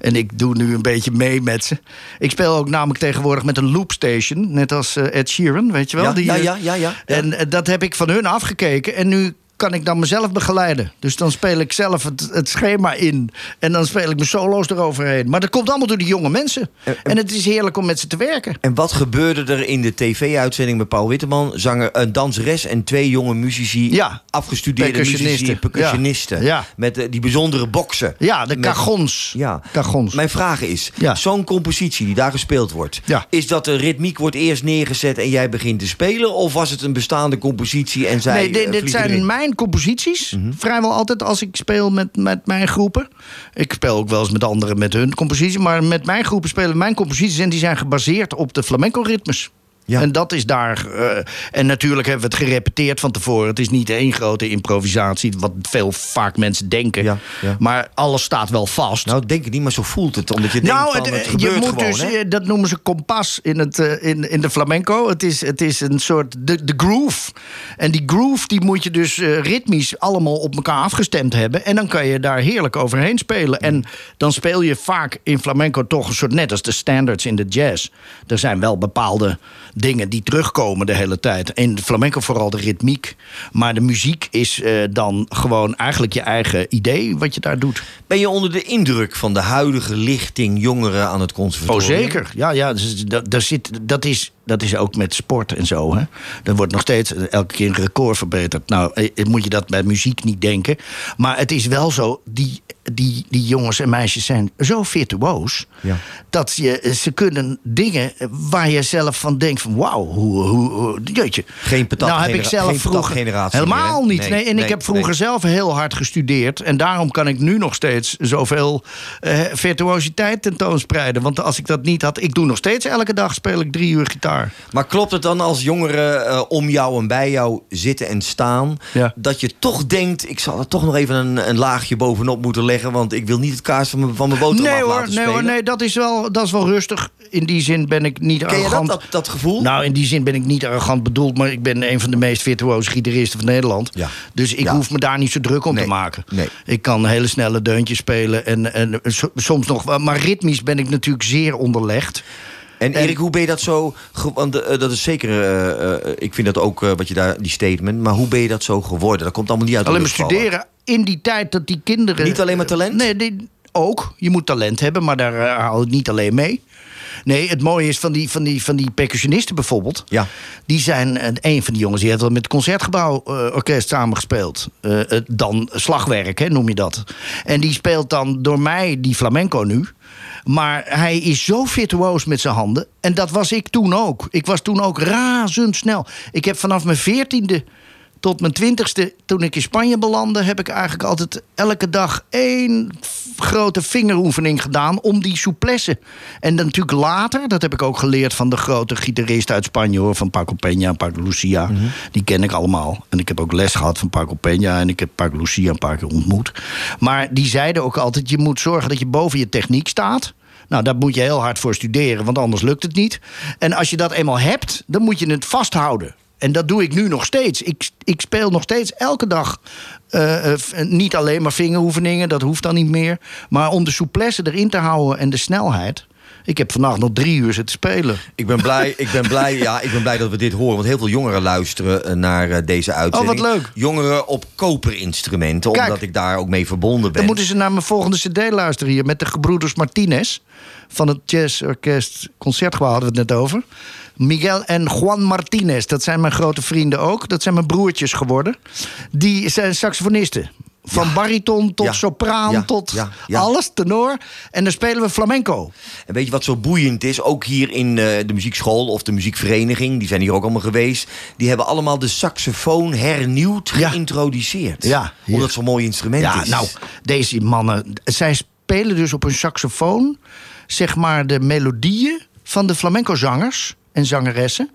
En ik doe nu een beetje mee met ze. Ik speel ook namelijk tegenwoordig met een loopstation. Net als eh, Ed Sheeran, weet je wel. Ja, die, ja, ja, ja, ja. En dat heb ik van hun afgekeken. En nu kan ik dan mezelf begeleiden. Dus dan speel ik zelf het, het schema in. En dan speel ik mijn solo's eroverheen. Maar dat komt allemaal door die jonge mensen. En het is heerlijk om met ze te werken. En wat gebeurde er in de tv-uitzending met Paul Witteman? Zanger, een danseres en twee jonge muzici. Ja. Afgestudeerde muzici, Percussionisten. percussionisten. Ja. Ja. Met eh, die bijzondere boksen. Ja, de cajons. Ja. Cajons. Mijn vraag is, Ja. zo'n compositie die daar gespeeld wordt... is dat de ritmiek wordt eerst neergezet en jij begint te spelen... of was het een bestaande compositie en zij nee, dit, eh, dit zijn erin? Composities. Mhm. Vrijwel altijd als ik speel met, met mijn groepen. Ik speel ook wel eens met anderen met hun composities. Maar met mijn groepen spelen mijn composities. En die zijn gebaseerd op de flamenco-ritmes. En dat is daar. eh, en natuurlijk hebben we het gerepeteerd van tevoren. Het is niet één grote improvisatie, wat veel vaak mensen denken. Maar alles staat wel vast. Nou, denk ik niet, maar zo voelt het. Omdat je denkt nou, van, het, het je moet gewoon, dus, hè? eh, dat noemen ze kompas in, het, eh, in, in de flamenco. Het is, het is een soort, de, de groove. En die groove die moet je dus eh, ritmisch allemaal op elkaar afgestemd hebben. En dan kan je daar heerlijk overheen spelen. En dan speel je vaak in flamenco toch een soort, net als de standards in de jazz. Er zijn wel bepaalde dingen die terugkomen de hele tijd. In de flamenco vooral de ritmiek. Maar de muziek is eh, dan gewoon eigenlijk je eigen idee wat je daar doet. Ben je onder de indruk van de huidige lichting jongeren aan het Oh, conservatorium? zeker. Ja, ja dus dat, daar zit, dat, is, dat is ook met sport en zo. Hè. Er wordt nog steeds elke keer een record verbeterd. Nou, eh, moet je dat bij muziek niet denken. Maar het is wel zo, die, die, die jongens en meisjes zijn zo virtuoos... Ja. dat je, ze kunnen dingen waar je zelf van denkt van... wauw, hoe, hoe, hoe jeetje. Geen patat nou heb ik zelf vroeger helemaal meer, niet. Nee, Nee, en nee, ik heb vroeger nee. zelf heel hard gestudeerd. En daarom kan ik nu nog steeds zoveel eh, virtuositeit tentoonspreiden. Want als ik dat niet had... Ik doe nog steeds elke dag speel ik drie uur gitaar. Maar klopt het dan als jongeren eh, om jou en bij jou zitten en staan... dat je toch denkt, ik zal er toch nog even een, een laagje bovenop moeten leggen... want ik wil niet het kaas van mijn, van mijn boterham Nee hoor, nee, hoor nee dat, is wel, dat is wel rustig. In die zin ben ik niet Ken je dat, arrogant. dat, dat gevoel? Nou, in die zin ben ik niet arrogant bedoeld... maar ik ben een van de meest virtuoze gitaristen van Nederland. Ja. Dus ik Ja. hoef me daar niet zo druk om te maken. Ik kan hele snelle deuntjes spelen en, en so- soms nog... Maar ritmisch ben ik natuurlijk zeer onderlegd. En Erik, hoe ben je dat zo... Want eh, dat is zeker... eh, eh, ik vind dat ook wat je daar... Die statement. Maar hoe ben je dat zo geworden? Dat komt allemaal niet uit de Alleen maar studeren in die tijd dat die kinderen... Niet alleen maar talent? Nee, die, ook. Je moet talent hebben, maar daar haal ik niet alleen mee. Nee, het mooie is van die, van die, van die percussionisten bijvoorbeeld. Ja. Die zijn, eh, een van die jongens die heeft wel met het Concertgebouw eh, samengespeeld. Eh, dan slagwerk, hè, noem je dat. En die speelt dan door mij die flamenco nu. Maar hij is zo virtuoos met zijn handen. En dat was ik toen ook. Ik was toen ook razendsnel. Ik heb vanaf mijn veertiende Tot mijn twintigste, toen ik in Spanje belandde, heb ik eigenlijk altijd elke dag één grote vingeroefening gedaan om die souplesse. En dan natuurlijk later, dat heb ik ook geleerd van de grote gitaristen uit Spanje hoor, van Paco Peña en Paco Lucia. Die ken ik allemaal. En ik heb ook les gehad van Paco Peña en ik heb Paco Lucia een paar keer ontmoet. Maar die zeiden ook altijd: je moet zorgen dat je boven je techniek staat. Nou, daar moet je heel hard voor studeren, want anders lukt het niet. En als je dat eenmaal hebt, dan moet je het vasthouden. En dat doe ik nu nog steeds. Ik, ik speel nog steeds elke dag. eh, eh, f- niet alleen maar vingeroefeningen, dat hoeft dan niet meer. Maar om de souplesse erin te houden en de snelheid. Ik heb vannacht nog drie uur zitten spelen. Ik ben blij, ik ben blij, ja, ik ben blij dat we dit horen. Want heel veel jongeren luisteren eh, naar eh, deze uitzending. Oh, wat leuk. Jongeren op koperinstrumenten, Kijk. omdat ik daar ook mee verbonden ben. Dan moeten ze naar mijn volgende cd luisteren hier... met de gebroeders Martinez van het Jazzorkest Concertgebouw... hadden we het net over. Miguel en Juan Martinez, dat zijn mijn grote vrienden ook. Dat zijn mijn broertjes geworden. Die zijn saxofonisten. Van bariton tot Ja. sopraan Ja. tot alles, tenor. En dan spelen we flamenco. En weet je wat zo boeiend is? Ook hier in eh, de muziekschool of de muziekvereniging, die zijn hier ook allemaal geweest. Die hebben allemaal de saxofoon hernieuwd geïntroduceerd. Ja, hier. Omdat het zo'n mooi instrument is. nou, deze mannen, zij spelen dus op een saxofoon, zeg maar, de melodieën van de flamenco-zangers en zangeressen.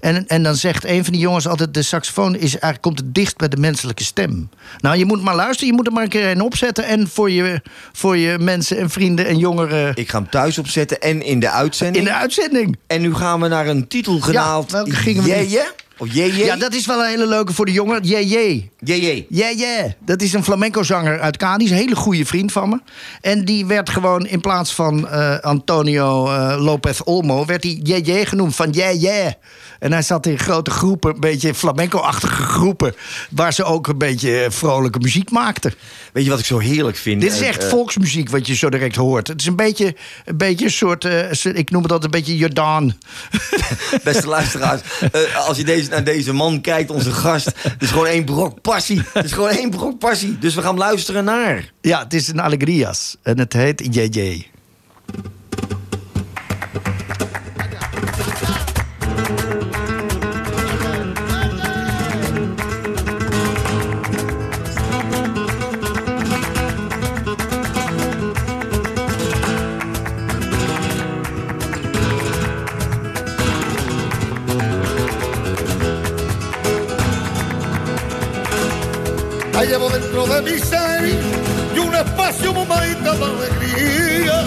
En, en dan zegt een van die jongens altijd: de saxofoon is eigenlijk, komt het dichtst bij de menselijke stem. Nou, je moet maar luisteren, je moet er maar een keer een opzetten. En voor je, voor je mensen en vrienden en jongeren. Ik ga hem thuis opzetten en in de uitzending. In de uitzending. En nu gaan we naar een titel genaald. welke gingen we? Of? Ja, dat is wel een hele leuke voor de jongen. Jeje. Jeje. Jeje. Dat is een flamenco-zanger uit Cadiz. Een hele goede vriend van me. En die werd gewoon in plaats van eh, Antonio eh, Lopez Olmo... werd hij Jeje genoemd, van Jeje. En hij zat in grote groepen, een beetje flamenco-achtige groepen... waar ze ook een beetje vrolijke muziek maakten. Weet je wat ik zo heerlijk vind? Dit is Eh, echt eh, volksmuziek wat je zo direct hoort. Het is een beetje een, beetje een soort... eh, ik noem het altijd een beetje Jordaan. Beste luisteraars, eh, als je deze, naar deze man kijkt, onze gast... het is gewoon één brok passie. Het is gewoon één brok passie. Dus we gaan luisteren naar... Ja, het is een Alegrias. En het heet JJ. Dentro de mi ser y un espacio, momento de alegría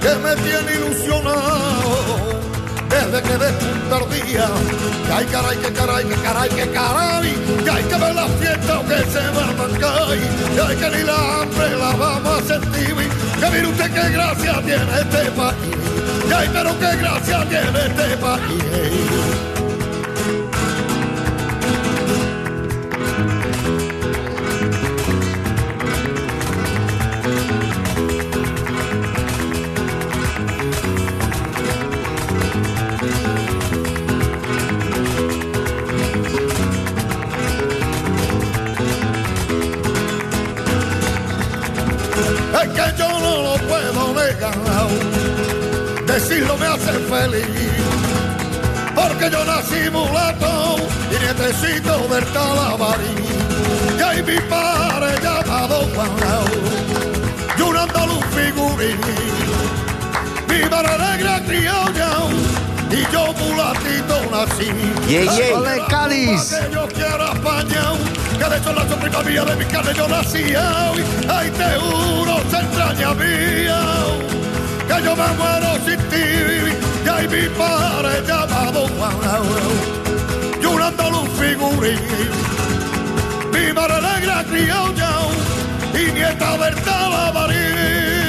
que me tiene ilusionado desde que despunta el día. Que ay, caray, que caray, que caray, que caray, que hay que ver la fiesta o que se va a arrancar. Y hay que ni la hambre la vamos a sentir. Que mire usted qué gracia tiene este país. Y ay, pero qué gracia tiene este país. Yo nací mulato y nietecito del Talabarí. Y hay mi padre llamado Juan y un andaluz figurín. Mi madre negra criolla y yo mulatito nací. Yeah, yeah. Olé, Cádiz. Que yo quiero España, que de hecho la sobrina mía de mi carne yo nací. Ay, te juro, se extraña mía, que yo me muero sin ti. Y hay mi padre llamado Juan, y un figurín. Mi madre negra criolla y nieta del Talabarí.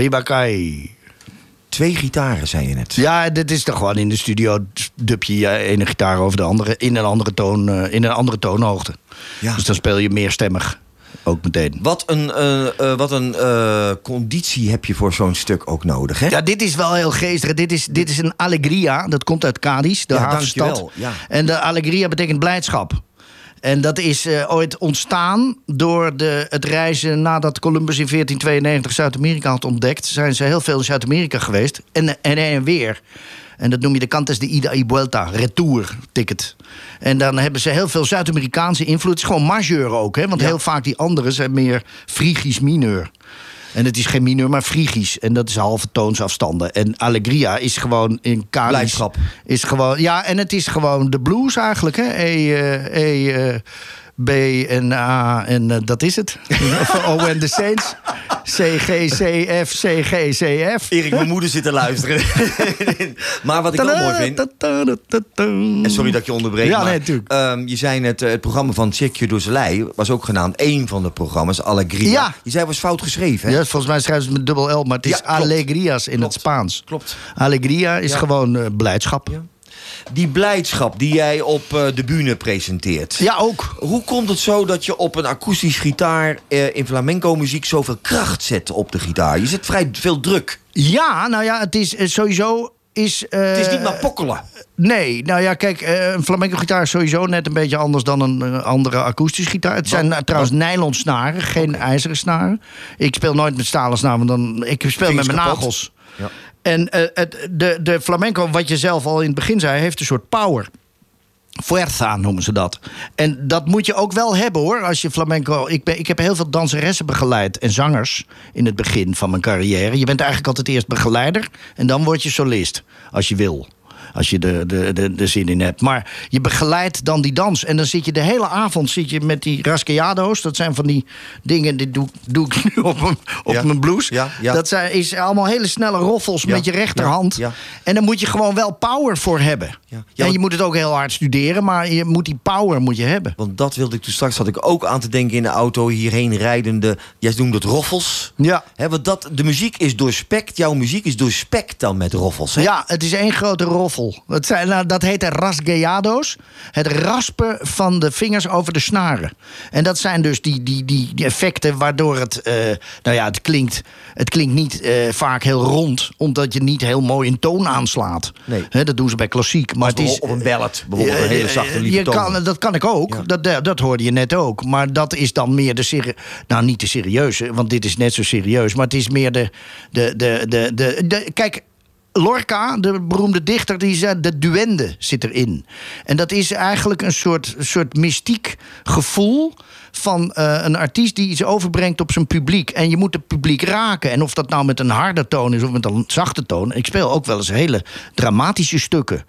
Olé. Viva Kai. Twee gitaren, zei je net. Ja, dit is toch gewoon in de studio dub je je ene gitaar over de andere in een andere, toon, eh, in een andere toonhoogte. Ja. Dus dan speel je meerstemmig ook meteen. Wat een, eh, eh, wat een conditie heb je voor zo'n stuk ook nodig, hè? Ja, dit is wel heel geestig. Dit is, dit is een allegria. Dat komt uit Cadiz, de Ja, havenstad. dankjewel, ja. En de allegria betekent blijdschap. En dat is eh, ooit ontstaan door de, het reizen nadat Columbus in 1492 Zuid-Amerika had ontdekt. Zijn ze heel veel in Zuid-Amerika geweest. En, en en weer. En dat noem je de Cantes de Ida y Vuelta, retour ticket. En dan hebben ze heel veel Zuid-Amerikaanse invloed. Het is gewoon majeur ook, hè? want heel vaak die anderen zijn meer Frigisch mineur. En het is geen mineur, maar Frigisch. En dat is halve toonsafstanden. En Allegria is gewoon in. Blijdschap. Is gewoon, ja, en het is gewoon de blues eigenlijk. Hè? E, eh, e B en A en eh, dat is het. o en de Saints. C, G, C, F, C, G, C, F. Erik, mijn moeder zit te luisteren. maar wat ik wel mooi vind... En sorry dat ik je onderbreek, Ja, maar nee, tuurlijk. ehm, je zei net, eh, het programma van Tjekje Dozelij was ook genaamd één van de programma's, Allegria. Ja. Je zei was fout geschreven, hè? Ja, volgens mij schrijven ze het met dubbel L, maar het is Ja. Alegrias in het Spaans. Klopt. Alegria is Ja. gewoon eh, blijdschap. Die blijdschap die jij op eh, de bühne presenteert. Ja, ook. Hoe komt het zo dat je op een akoestisch gitaar eh, in flamenco muziek zoveel kracht zet op de gitaar? Je zet vrij veel druk. Ja, nou ja, het is eh, sowieso... Is, Het is niet maar pokkelen. Nee, nou ja, kijk, een flamenco gitaar is sowieso net een beetje anders dan een andere akoestische gitaar. Het zijn trouwens nylon snaren, geen ijzeren snaren. Ik speel nooit met stalen snaren, want dan, ik speel Vingers met mijn kapot. nagels. Ja. En eh, de, de flamenco, wat je zelf al in het begin zei, heeft een soort power. Fuerza noemen ze dat. En dat moet je ook wel hebben hoor. Als je flamenco. Ik, ben, ik heb heel veel danseressen begeleid en zangers in het begin van mijn carrière. Je bent eigenlijk altijd eerst begeleider en dan word je solist. Als je wil. Als je de, de, de, de zin in hebt. Maar je begeleidt dan die dans. En dan zit je de hele avond zit je met die rascallado's. Dat zijn van die dingen, die doe, doe ik nu op, mijn- op Ja. mijn blouse. Ja, ja. Dat zijn, is allemaal hele snelle roffels met je rechterhand. En daar moet je gewoon wel power voor hebben. Ja, en je moet het ook heel hard studeren, maar je moet die power moet je hebben. Want dat wilde ik toen straks, had ik ook aan te denken in de auto hierheen rijdende. Jij noemde het roffels. Ja. Want dat, de muziek is doorspekt, jouw muziek is doorspekt dan met roffels. Ja, het is één grote roffel. Het zijn, nou, dat heet rasgueados. Het raspen van de vingers over de snaren. En dat zijn dus die, die, die, die effecten waardoor het... eh, nou ja, het klinkt, het klinkt niet eh, vaak heel rond... omdat je niet heel mooi in toon aanslaat. Nee. Dat doen ze bij klassiek. Maar het is, op een ballad, bijvoorbeeld, een hele zachte, lieve je toon. kan, Dat kan ik ook. Dat, dat, dat hoorde je net ook. Maar dat is dan meer de serie... Nou, niet de serieuze, want dit is net zo serieus. Maar het is meer de... de, de, de, de, de kijk, Lorca, de beroemde dichter, die zei... de duende zit erin. En dat is eigenlijk een soort, soort mystiek gevoel... van eh, een artiest die iets overbrengt op zijn publiek. En je moet het publiek raken. En of dat nou met een harde toon is of met een zachte toon. Ik speel ook wel eens hele dramatische stukken.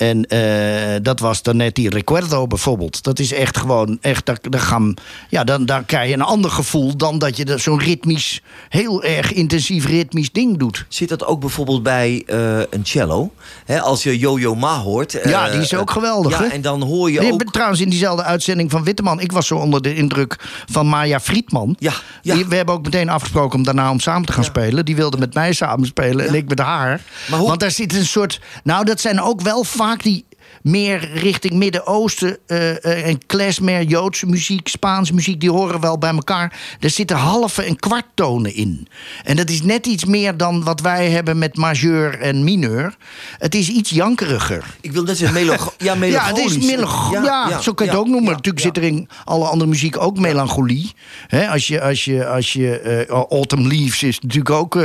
En eh, dat was dan net die Recuerdo bijvoorbeeld. Dat is echt gewoon, echt, daar, daar gaan, ja, dan, daar krijg je een ander gevoel dan dat je zo'n ritmisch, heel erg intensief ritmisch ding doet. Zit dat ook bijvoorbeeld bij eh, een cello? Hè, als je Yo-Yo Ma hoort. eh, ja, die is ook geweldig. Ja, en dan hoor je Nee, ook... Trouwens, in diezelfde uitzending van Witteman. Ik was zo onder de indruk van Maya Friedman. Ja, Die- we hebben ook meteen afgesproken om daarna om samen te gaan spelen. Die wilde met mij samen spelen en ik met haar. Want daar zit een soort. Nou, dat zijn ook wel vaak die meer richting Midden-Oosten eh, en klezmer, Joodse muziek, Spaanse muziek, die horen wel bij elkaar. Er zitten halve en kwarttonen in. En dat is net iets meer dan wat wij hebben met majeur en mineur. Het is iets jankeriger. Ik wil net zeggen, melancho ja, Ja, het melancholisch. is ja, zo kan je het ook noemen. Natuurlijk zit er in alle andere muziek ook melancholie. Hè, als je, als je, als je eh, Autumn Leaves is natuurlijk ook,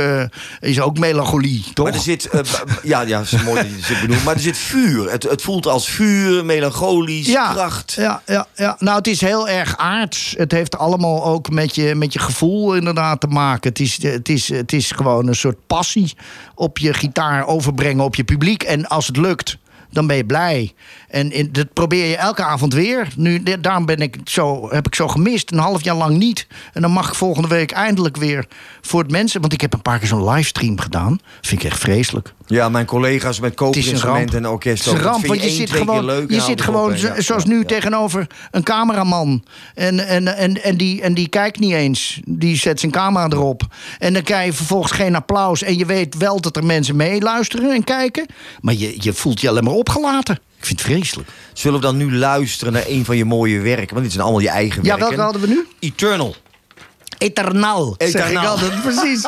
is ook melancholie, toch? Maar er zit, ja, ja, dat is mooi dat je het benoemt. Maar er zit vuur. Het, het voelt als vuur, melancholisch, kracht. Ja, ja, ja, nou het is heel erg aards. Het heeft allemaal ook met je, met je gevoel inderdaad te maken. Het is, het, is, het is gewoon een soort passie op je gitaar overbrengen op je publiek. En als het lukt, dan ben je blij. En in, dat probeer je elke avond weer. Nu, daarom ben ik zo, heb ik zo gemist. Een half jaar lang niet. En dan mag ik volgende week eindelijk weer voor het mensen. Want ik heb een paar keer zo'n livestream gedaan. Vind ik echt vreselijk. Ja, mijn collega's met koopinstrumenten en orkest Het is een ramp, want je zit gewoon, leuk je zit gewoon zo- Ja, zoals ja, nu ja. tegenover een cameraman. En, en, en, en, die, en die kijkt niet eens. Die zet zijn camera erop. En dan krijg je vervolgens geen applaus. En je weet wel dat er mensen meeluisteren en kijken. Maar je, je voelt je alleen maar opgelaten. Ik vind het vreselijk. Zullen we dan nu luisteren naar een van je mooie werken? Want dit zijn allemaal je eigen Ja, werken. welke hadden we nu? Eternal. Eternal, zeg ik Eternal. Precies.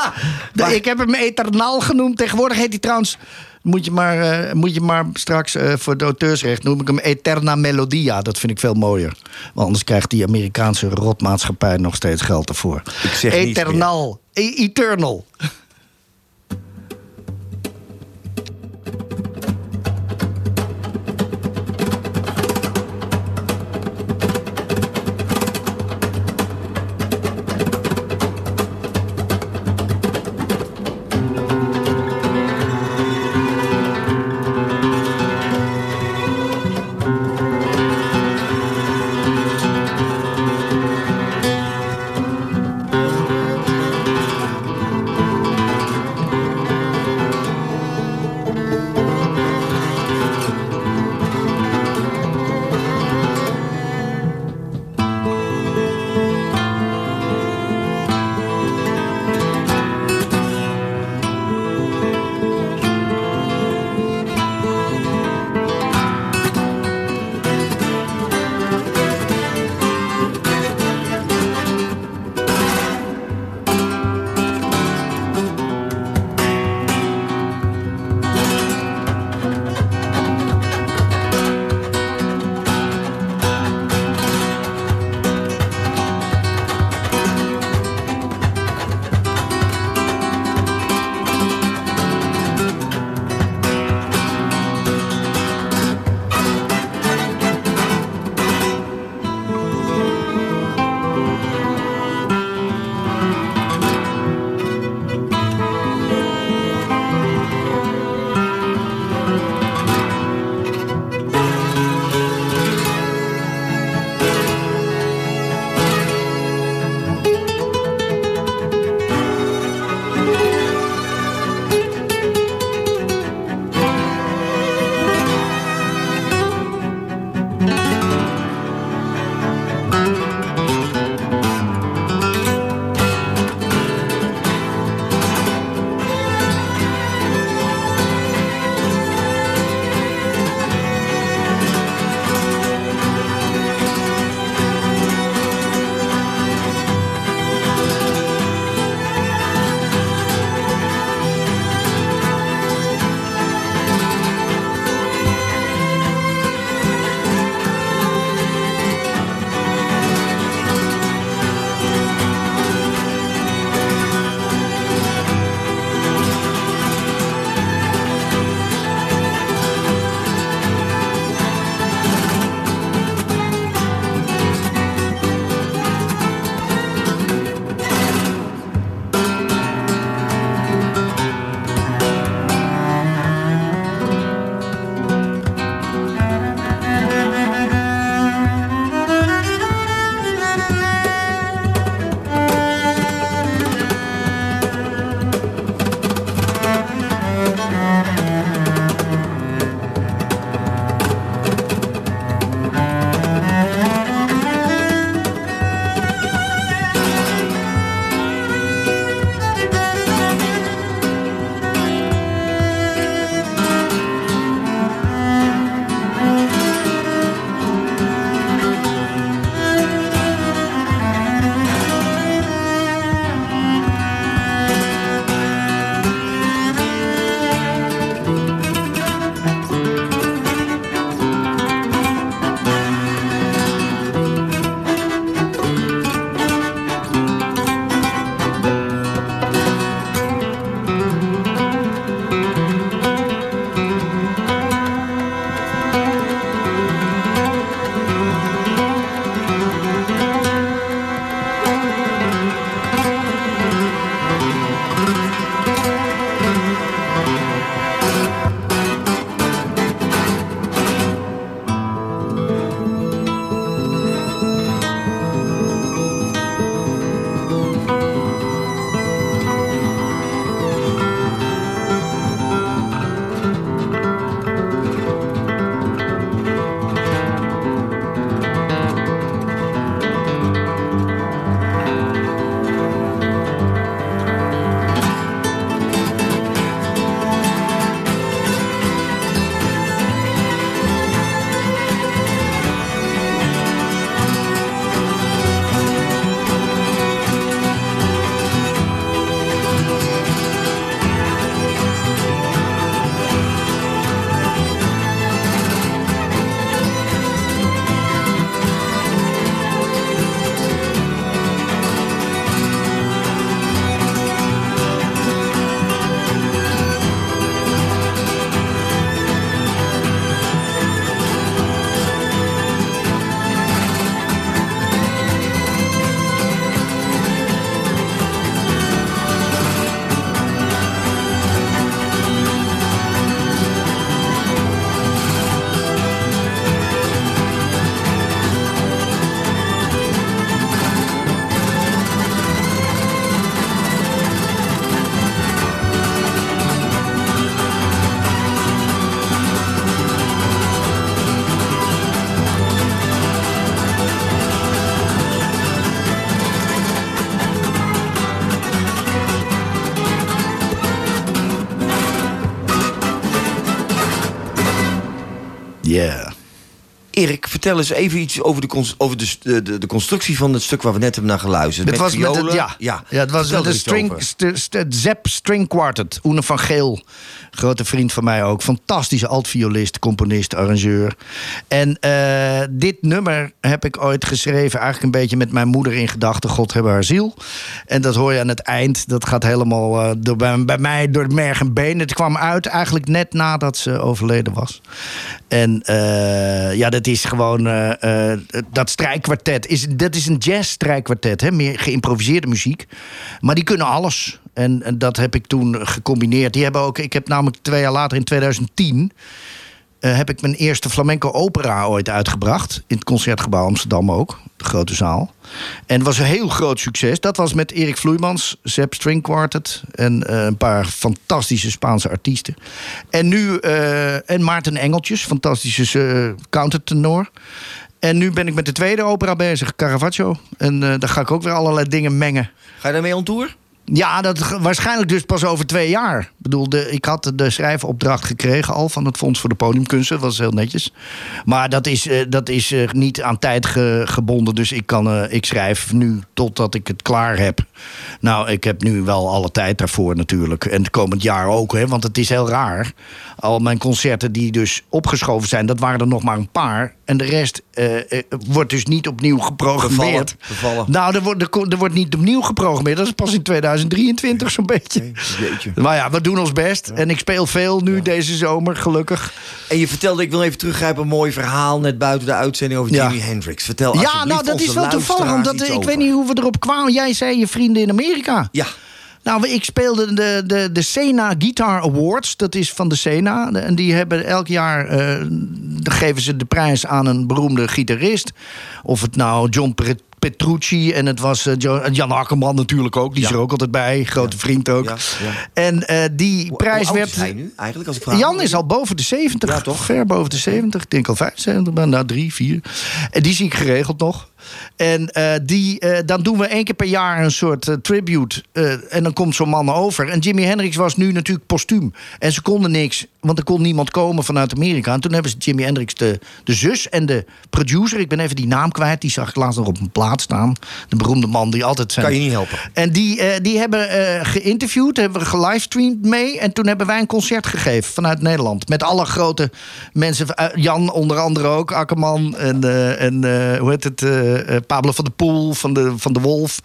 Ik heb hem Eternal genoemd. Tegenwoordig heet hij trouwens... Moet je maar, eh, moet je maar straks eh, voor de auteursrecht noem ik hem Eterna Melodia. Dat vind ik veel mooier. Want anders krijgt die Amerikaanse rotmaatschappij nog steeds geld ervoor. Ik zeg. Eternal. E- Eternal. Vertel eens even iets over, de, over de, de, de, constructie van het stuk waar we net hebben naar geluisterd. Het was met het, ja. ja. Ja, het was met de iets string, over. st- st- Zep String Quartet. Oene van Geel. Grote vriend van mij ook. Fantastische altviolist, componist, arrangeur. En eh, dit nummer heb ik ooit geschreven... eigenlijk een beetje met mijn moeder in gedachten. God hebben haar ziel. En dat hoor je aan het eind. Dat gaat helemaal eh, door, bij, mij door het merg en been. Het kwam uit eigenlijk net nadat ze overleden was. En eh, ja, dat is gewoon... dat strijkkwartet. Is, dat is een jazz-strijkkwartet. hè, Meer geïmproviseerde muziek. Maar die kunnen alles. En, en dat heb ik toen gecombineerd. Die hebben ook, ik heb namelijk twee jaar later, in 2010... eh, heb ik mijn eerste flamenco opera ooit uitgebracht. In het Concertgebouw Amsterdam ook. De grote zaal. En het was een heel groot succes. Dat was met Erik Vloeimans, Zep String Quartet... en eh, een paar fantastische Spaanse artiesten. En nu... eh, en Maarten Engeltjes, fantastische countertenor... En nu ben ik met de tweede opera bezig, Caravaggio. En daar ga ik ook weer allerlei dingen mengen. Ga je daarmee on tour? Ja, dat waarschijnlijk dus pas over twee jaar. Ik bedoel, ik had de schrijfopdracht gekregen al van het Fonds voor de Podiumkunsten. Dat was heel netjes. Maar dat is, eh, dat is eh, niet aan tijd ge- gebonden. Dus ik, kan, eh, ik schrijf nu totdat ik het klaar heb. Nou, ik heb nu wel alle tijd daarvoor natuurlijk. En het komend jaar ook, hè, want het is heel raar. Al mijn concerten die dus opgeschoven zijn, dat waren er nog maar een paar. En de rest eh, eh, wordt dus niet opnieuw geprogrammeerd. Bevallen, bevallen. Nou, er wordt, er, er wordt niet opnieuw geprogrammeerd. Dat is pas in 2023 zo'n beetje. Maar ja, we doen ons best. En ik speel veel nu deze zomer, gelukkig. En je vertelde, ik wil even teruggrijpen, een mooi verhaal net buiten de uitzending over Ja. Jimi Hendrix. Vertel Ja, nou, dat is wel toevallig. Omdat, ik over. weet niet hoe we erop kwamen. Jij zei je vrienden in Amerika. Ja. Nou, ik speelde de, de, de Sena Guitar Awards. Dat is van de Sena. En die hebben elk jaar... eh, dan geven ze de prijs aan een beroemde gitarist. Of het nou John Pet- Petrucci en het was eh, Jan Akkerman natuurlijk ook. Die is er ook altijd bij. Grote vriend ook. En eh, die prijs werd... hij nu eigenlijk? Als ik vraag Jan is al boven de 70. Ja, toch? Ver boven de 70. Ik denk al 75, maar nou drie, vier. En die zie ik geregeld nog. En eh, die, eh, dan doen we één keer per jaar een soort eh, tribute. en dan komt zo'n man over. En Jimi Hendrix was nu natuurlijk postuum. En ze konden niks, want er kon niemand komen vanuit Amerika. En toen hebben ze Jimi Hendrix, de, de zus en de producer... ik ben even die naam kwijt, die zag ik laatst nog op een plaat staan. De beroemde man die altijd zijn... Kan je niet helpen. En die, die hebben geïnterviewd, hebben we gelivestreamd mee. En toen hebben wij een concert gegeven vanuit Nederland. Met alle grote mensen. Jan onder andere ook, Akkerman. En, en hoe heet het? Eh, eh, Pablo van de Poel, van de, van de Wolf.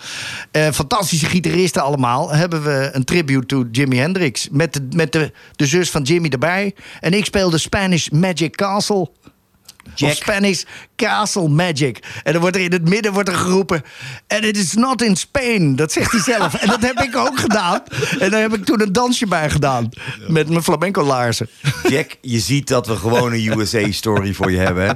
Eh, fantastische gitaristen allemaal. Hebben we een tribute to Jimi Hendrix. Met, de, met de, de zus van Jimmy erbij. En ik speelde Spanish Magic Castle. Of Spanish Castle Magic. En dan wordt er in het midden wordt er geroepen... And it is not in Spain. Dat zegt hij zelf. en dat heb ik ook gedaan. En daar heb ik toen een dansje bij gedaan. Met mijn flamenco laarzen. Jack, je ziet dat we gewoon een USA-story voor je hebben. Hè?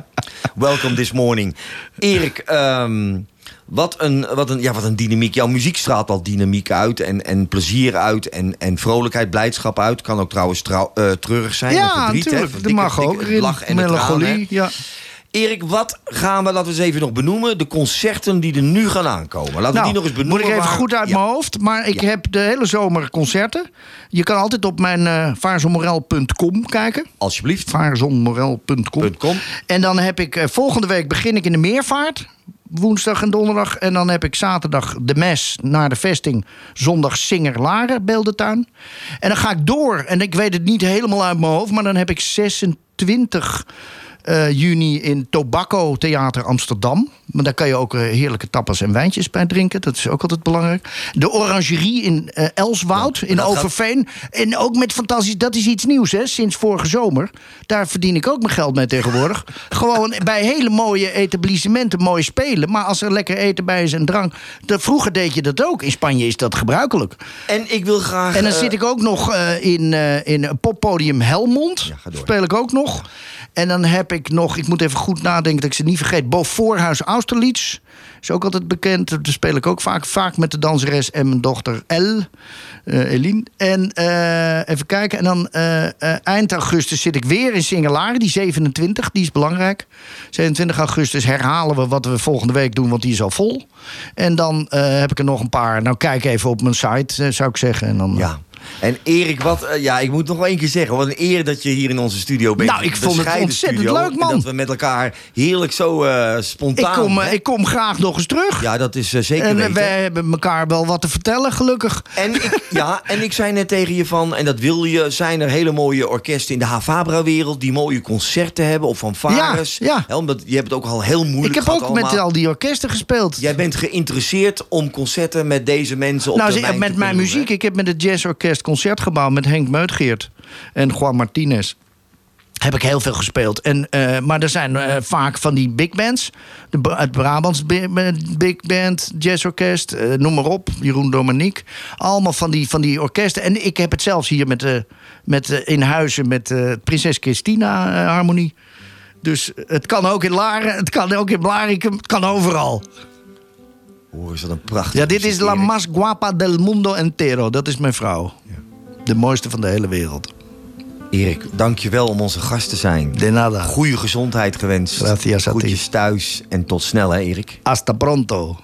Welcome this morning. Erik, ehm, wat, een, wat, een, ja, wat een dynamiek. Jouw muziek straalt al dynamiek uit en, en plezier uit en, en vrolijkheid, blijdschap uit. Kan ook trouwens trouw, eh, treurig zijn. Ja, verdriet, natuurlijk. Dat mag dikke ook. lach en Melancholie. ja. Erik, wat gaan we, laten we eens even nog benoemen, de concerten die er nu gaan aankomen. Laten we Nou, die nog eens benoemen. Moet ik even waar- goed uit Ja. mijn hoofd. Maar ik heb de hele zomer concerten. Je kan altijd op mijn eh vaarzonmorel.com kijken. Alsjeblieft. Vaarzonmorel.com. En dan heb ik eh, volgende week begin ik in de Meervaart. Woensdag en donderdag. En dan heb ik zaterdag de mes naar de vesting. Zondag Singer Laren, Beeldentuin. En dan ga ik door. En ik weet het niet helemaal uit mijn hoofd. Maar dan heb ik 26 eh, juni in Tobacco Theater Amsterdam. Maar daar kan je ook eh, heerlijke tapas en wijntjes bij drinken. Dat is ook altijd belangrijk. De Orangerie in eh, Elswoud, in gaat- Overveen. En ook met fantastisch, dat is iets nieuws hè, sinds vorige zomer. Daar verdien ik ook mijn geld mee tegenwoordig. Gewoon bij hele mooie etablissementen mooi spelen. Maar als er lekker eten bij is en drank. De, vroeger deed je dat ook. In Spanje is dat gebruikelijk. En ik wil graag... En dan zit ik ook nog in, in poppodium Helmond. speel ik ook nog. En dan heb ik nog, ik moet even goed nadenken dat ik ze niet vergeet. Bo Austerlitz. Is ook altijd bekend. Daar speel ik ook vaak. Vaak met de danseres en mijn dochter El. eh Eline. En eh, even kijken. En dan eh, eind augustus zit ik weer in Singelaren. Die 27, die is belangrijk. 27 augustus herhalen we wat we volgende week doen, want die is al vol. En dan heb ik er nog een paar. Nou, kijk even op mijn site, zou ik zeggen. En dan, Ja. En Erik, wat, eh, ja, ik moet nog wel één keer zeggen. Wat een eer dat je hier in onze studio bent. Nou, ik vond het ontzettend studio. leuk, man. En dat we met elkaar heerlijk zo eh, Ik spontaan... kom, eh, ik kom graag nog eens terug. Ja, dat is zeker en weten. wij hebben elkaar wel wat te vertellen, gelukkig. En ik, ja, en ik zei net tegen je van, en dat wil je, zijn er hele mooie orkesten in de Havabra-wereld die mooie concerten hebben of fanfares. Ja, ja. Omdat je hebt het ook al heel moeilijk Ik heb ook met al die orkesten gespeeld. Jij bent geïnteresseerd om concerten met deze mensen op nou, de lijn met mijn muziek. Ik heb met het Jazzorkest Concertgebouw met Henk Meutgeert en Juan Martinez. Heb ik heel veel gespeeld. En, eh, maar er zijn eh, vaak van die big bands. De, het Brabants eh, Big Band, Jazzorkest, eh, noem maar op. Jeroen Dominique. Allemaal van die, van die orkesten. En ik heb het zelfs hier met, met, in Huizen met Prinses Christina Harmonie. Dus het kan ook in Laren, het kan ook in Blarikum, het kan overal. Hoor is dat een prachtig Ja, dit is La Más Guapa del Mundo Entero. Dat is mijn vrouw. De mooiste van de hele wereld. Erik, dankjewel om onze gast te zijn. De nada. Goede gezondheid gewenst. Gracias a ti. Groetjes thuis en tot snel hè Erik. Hasta pronto.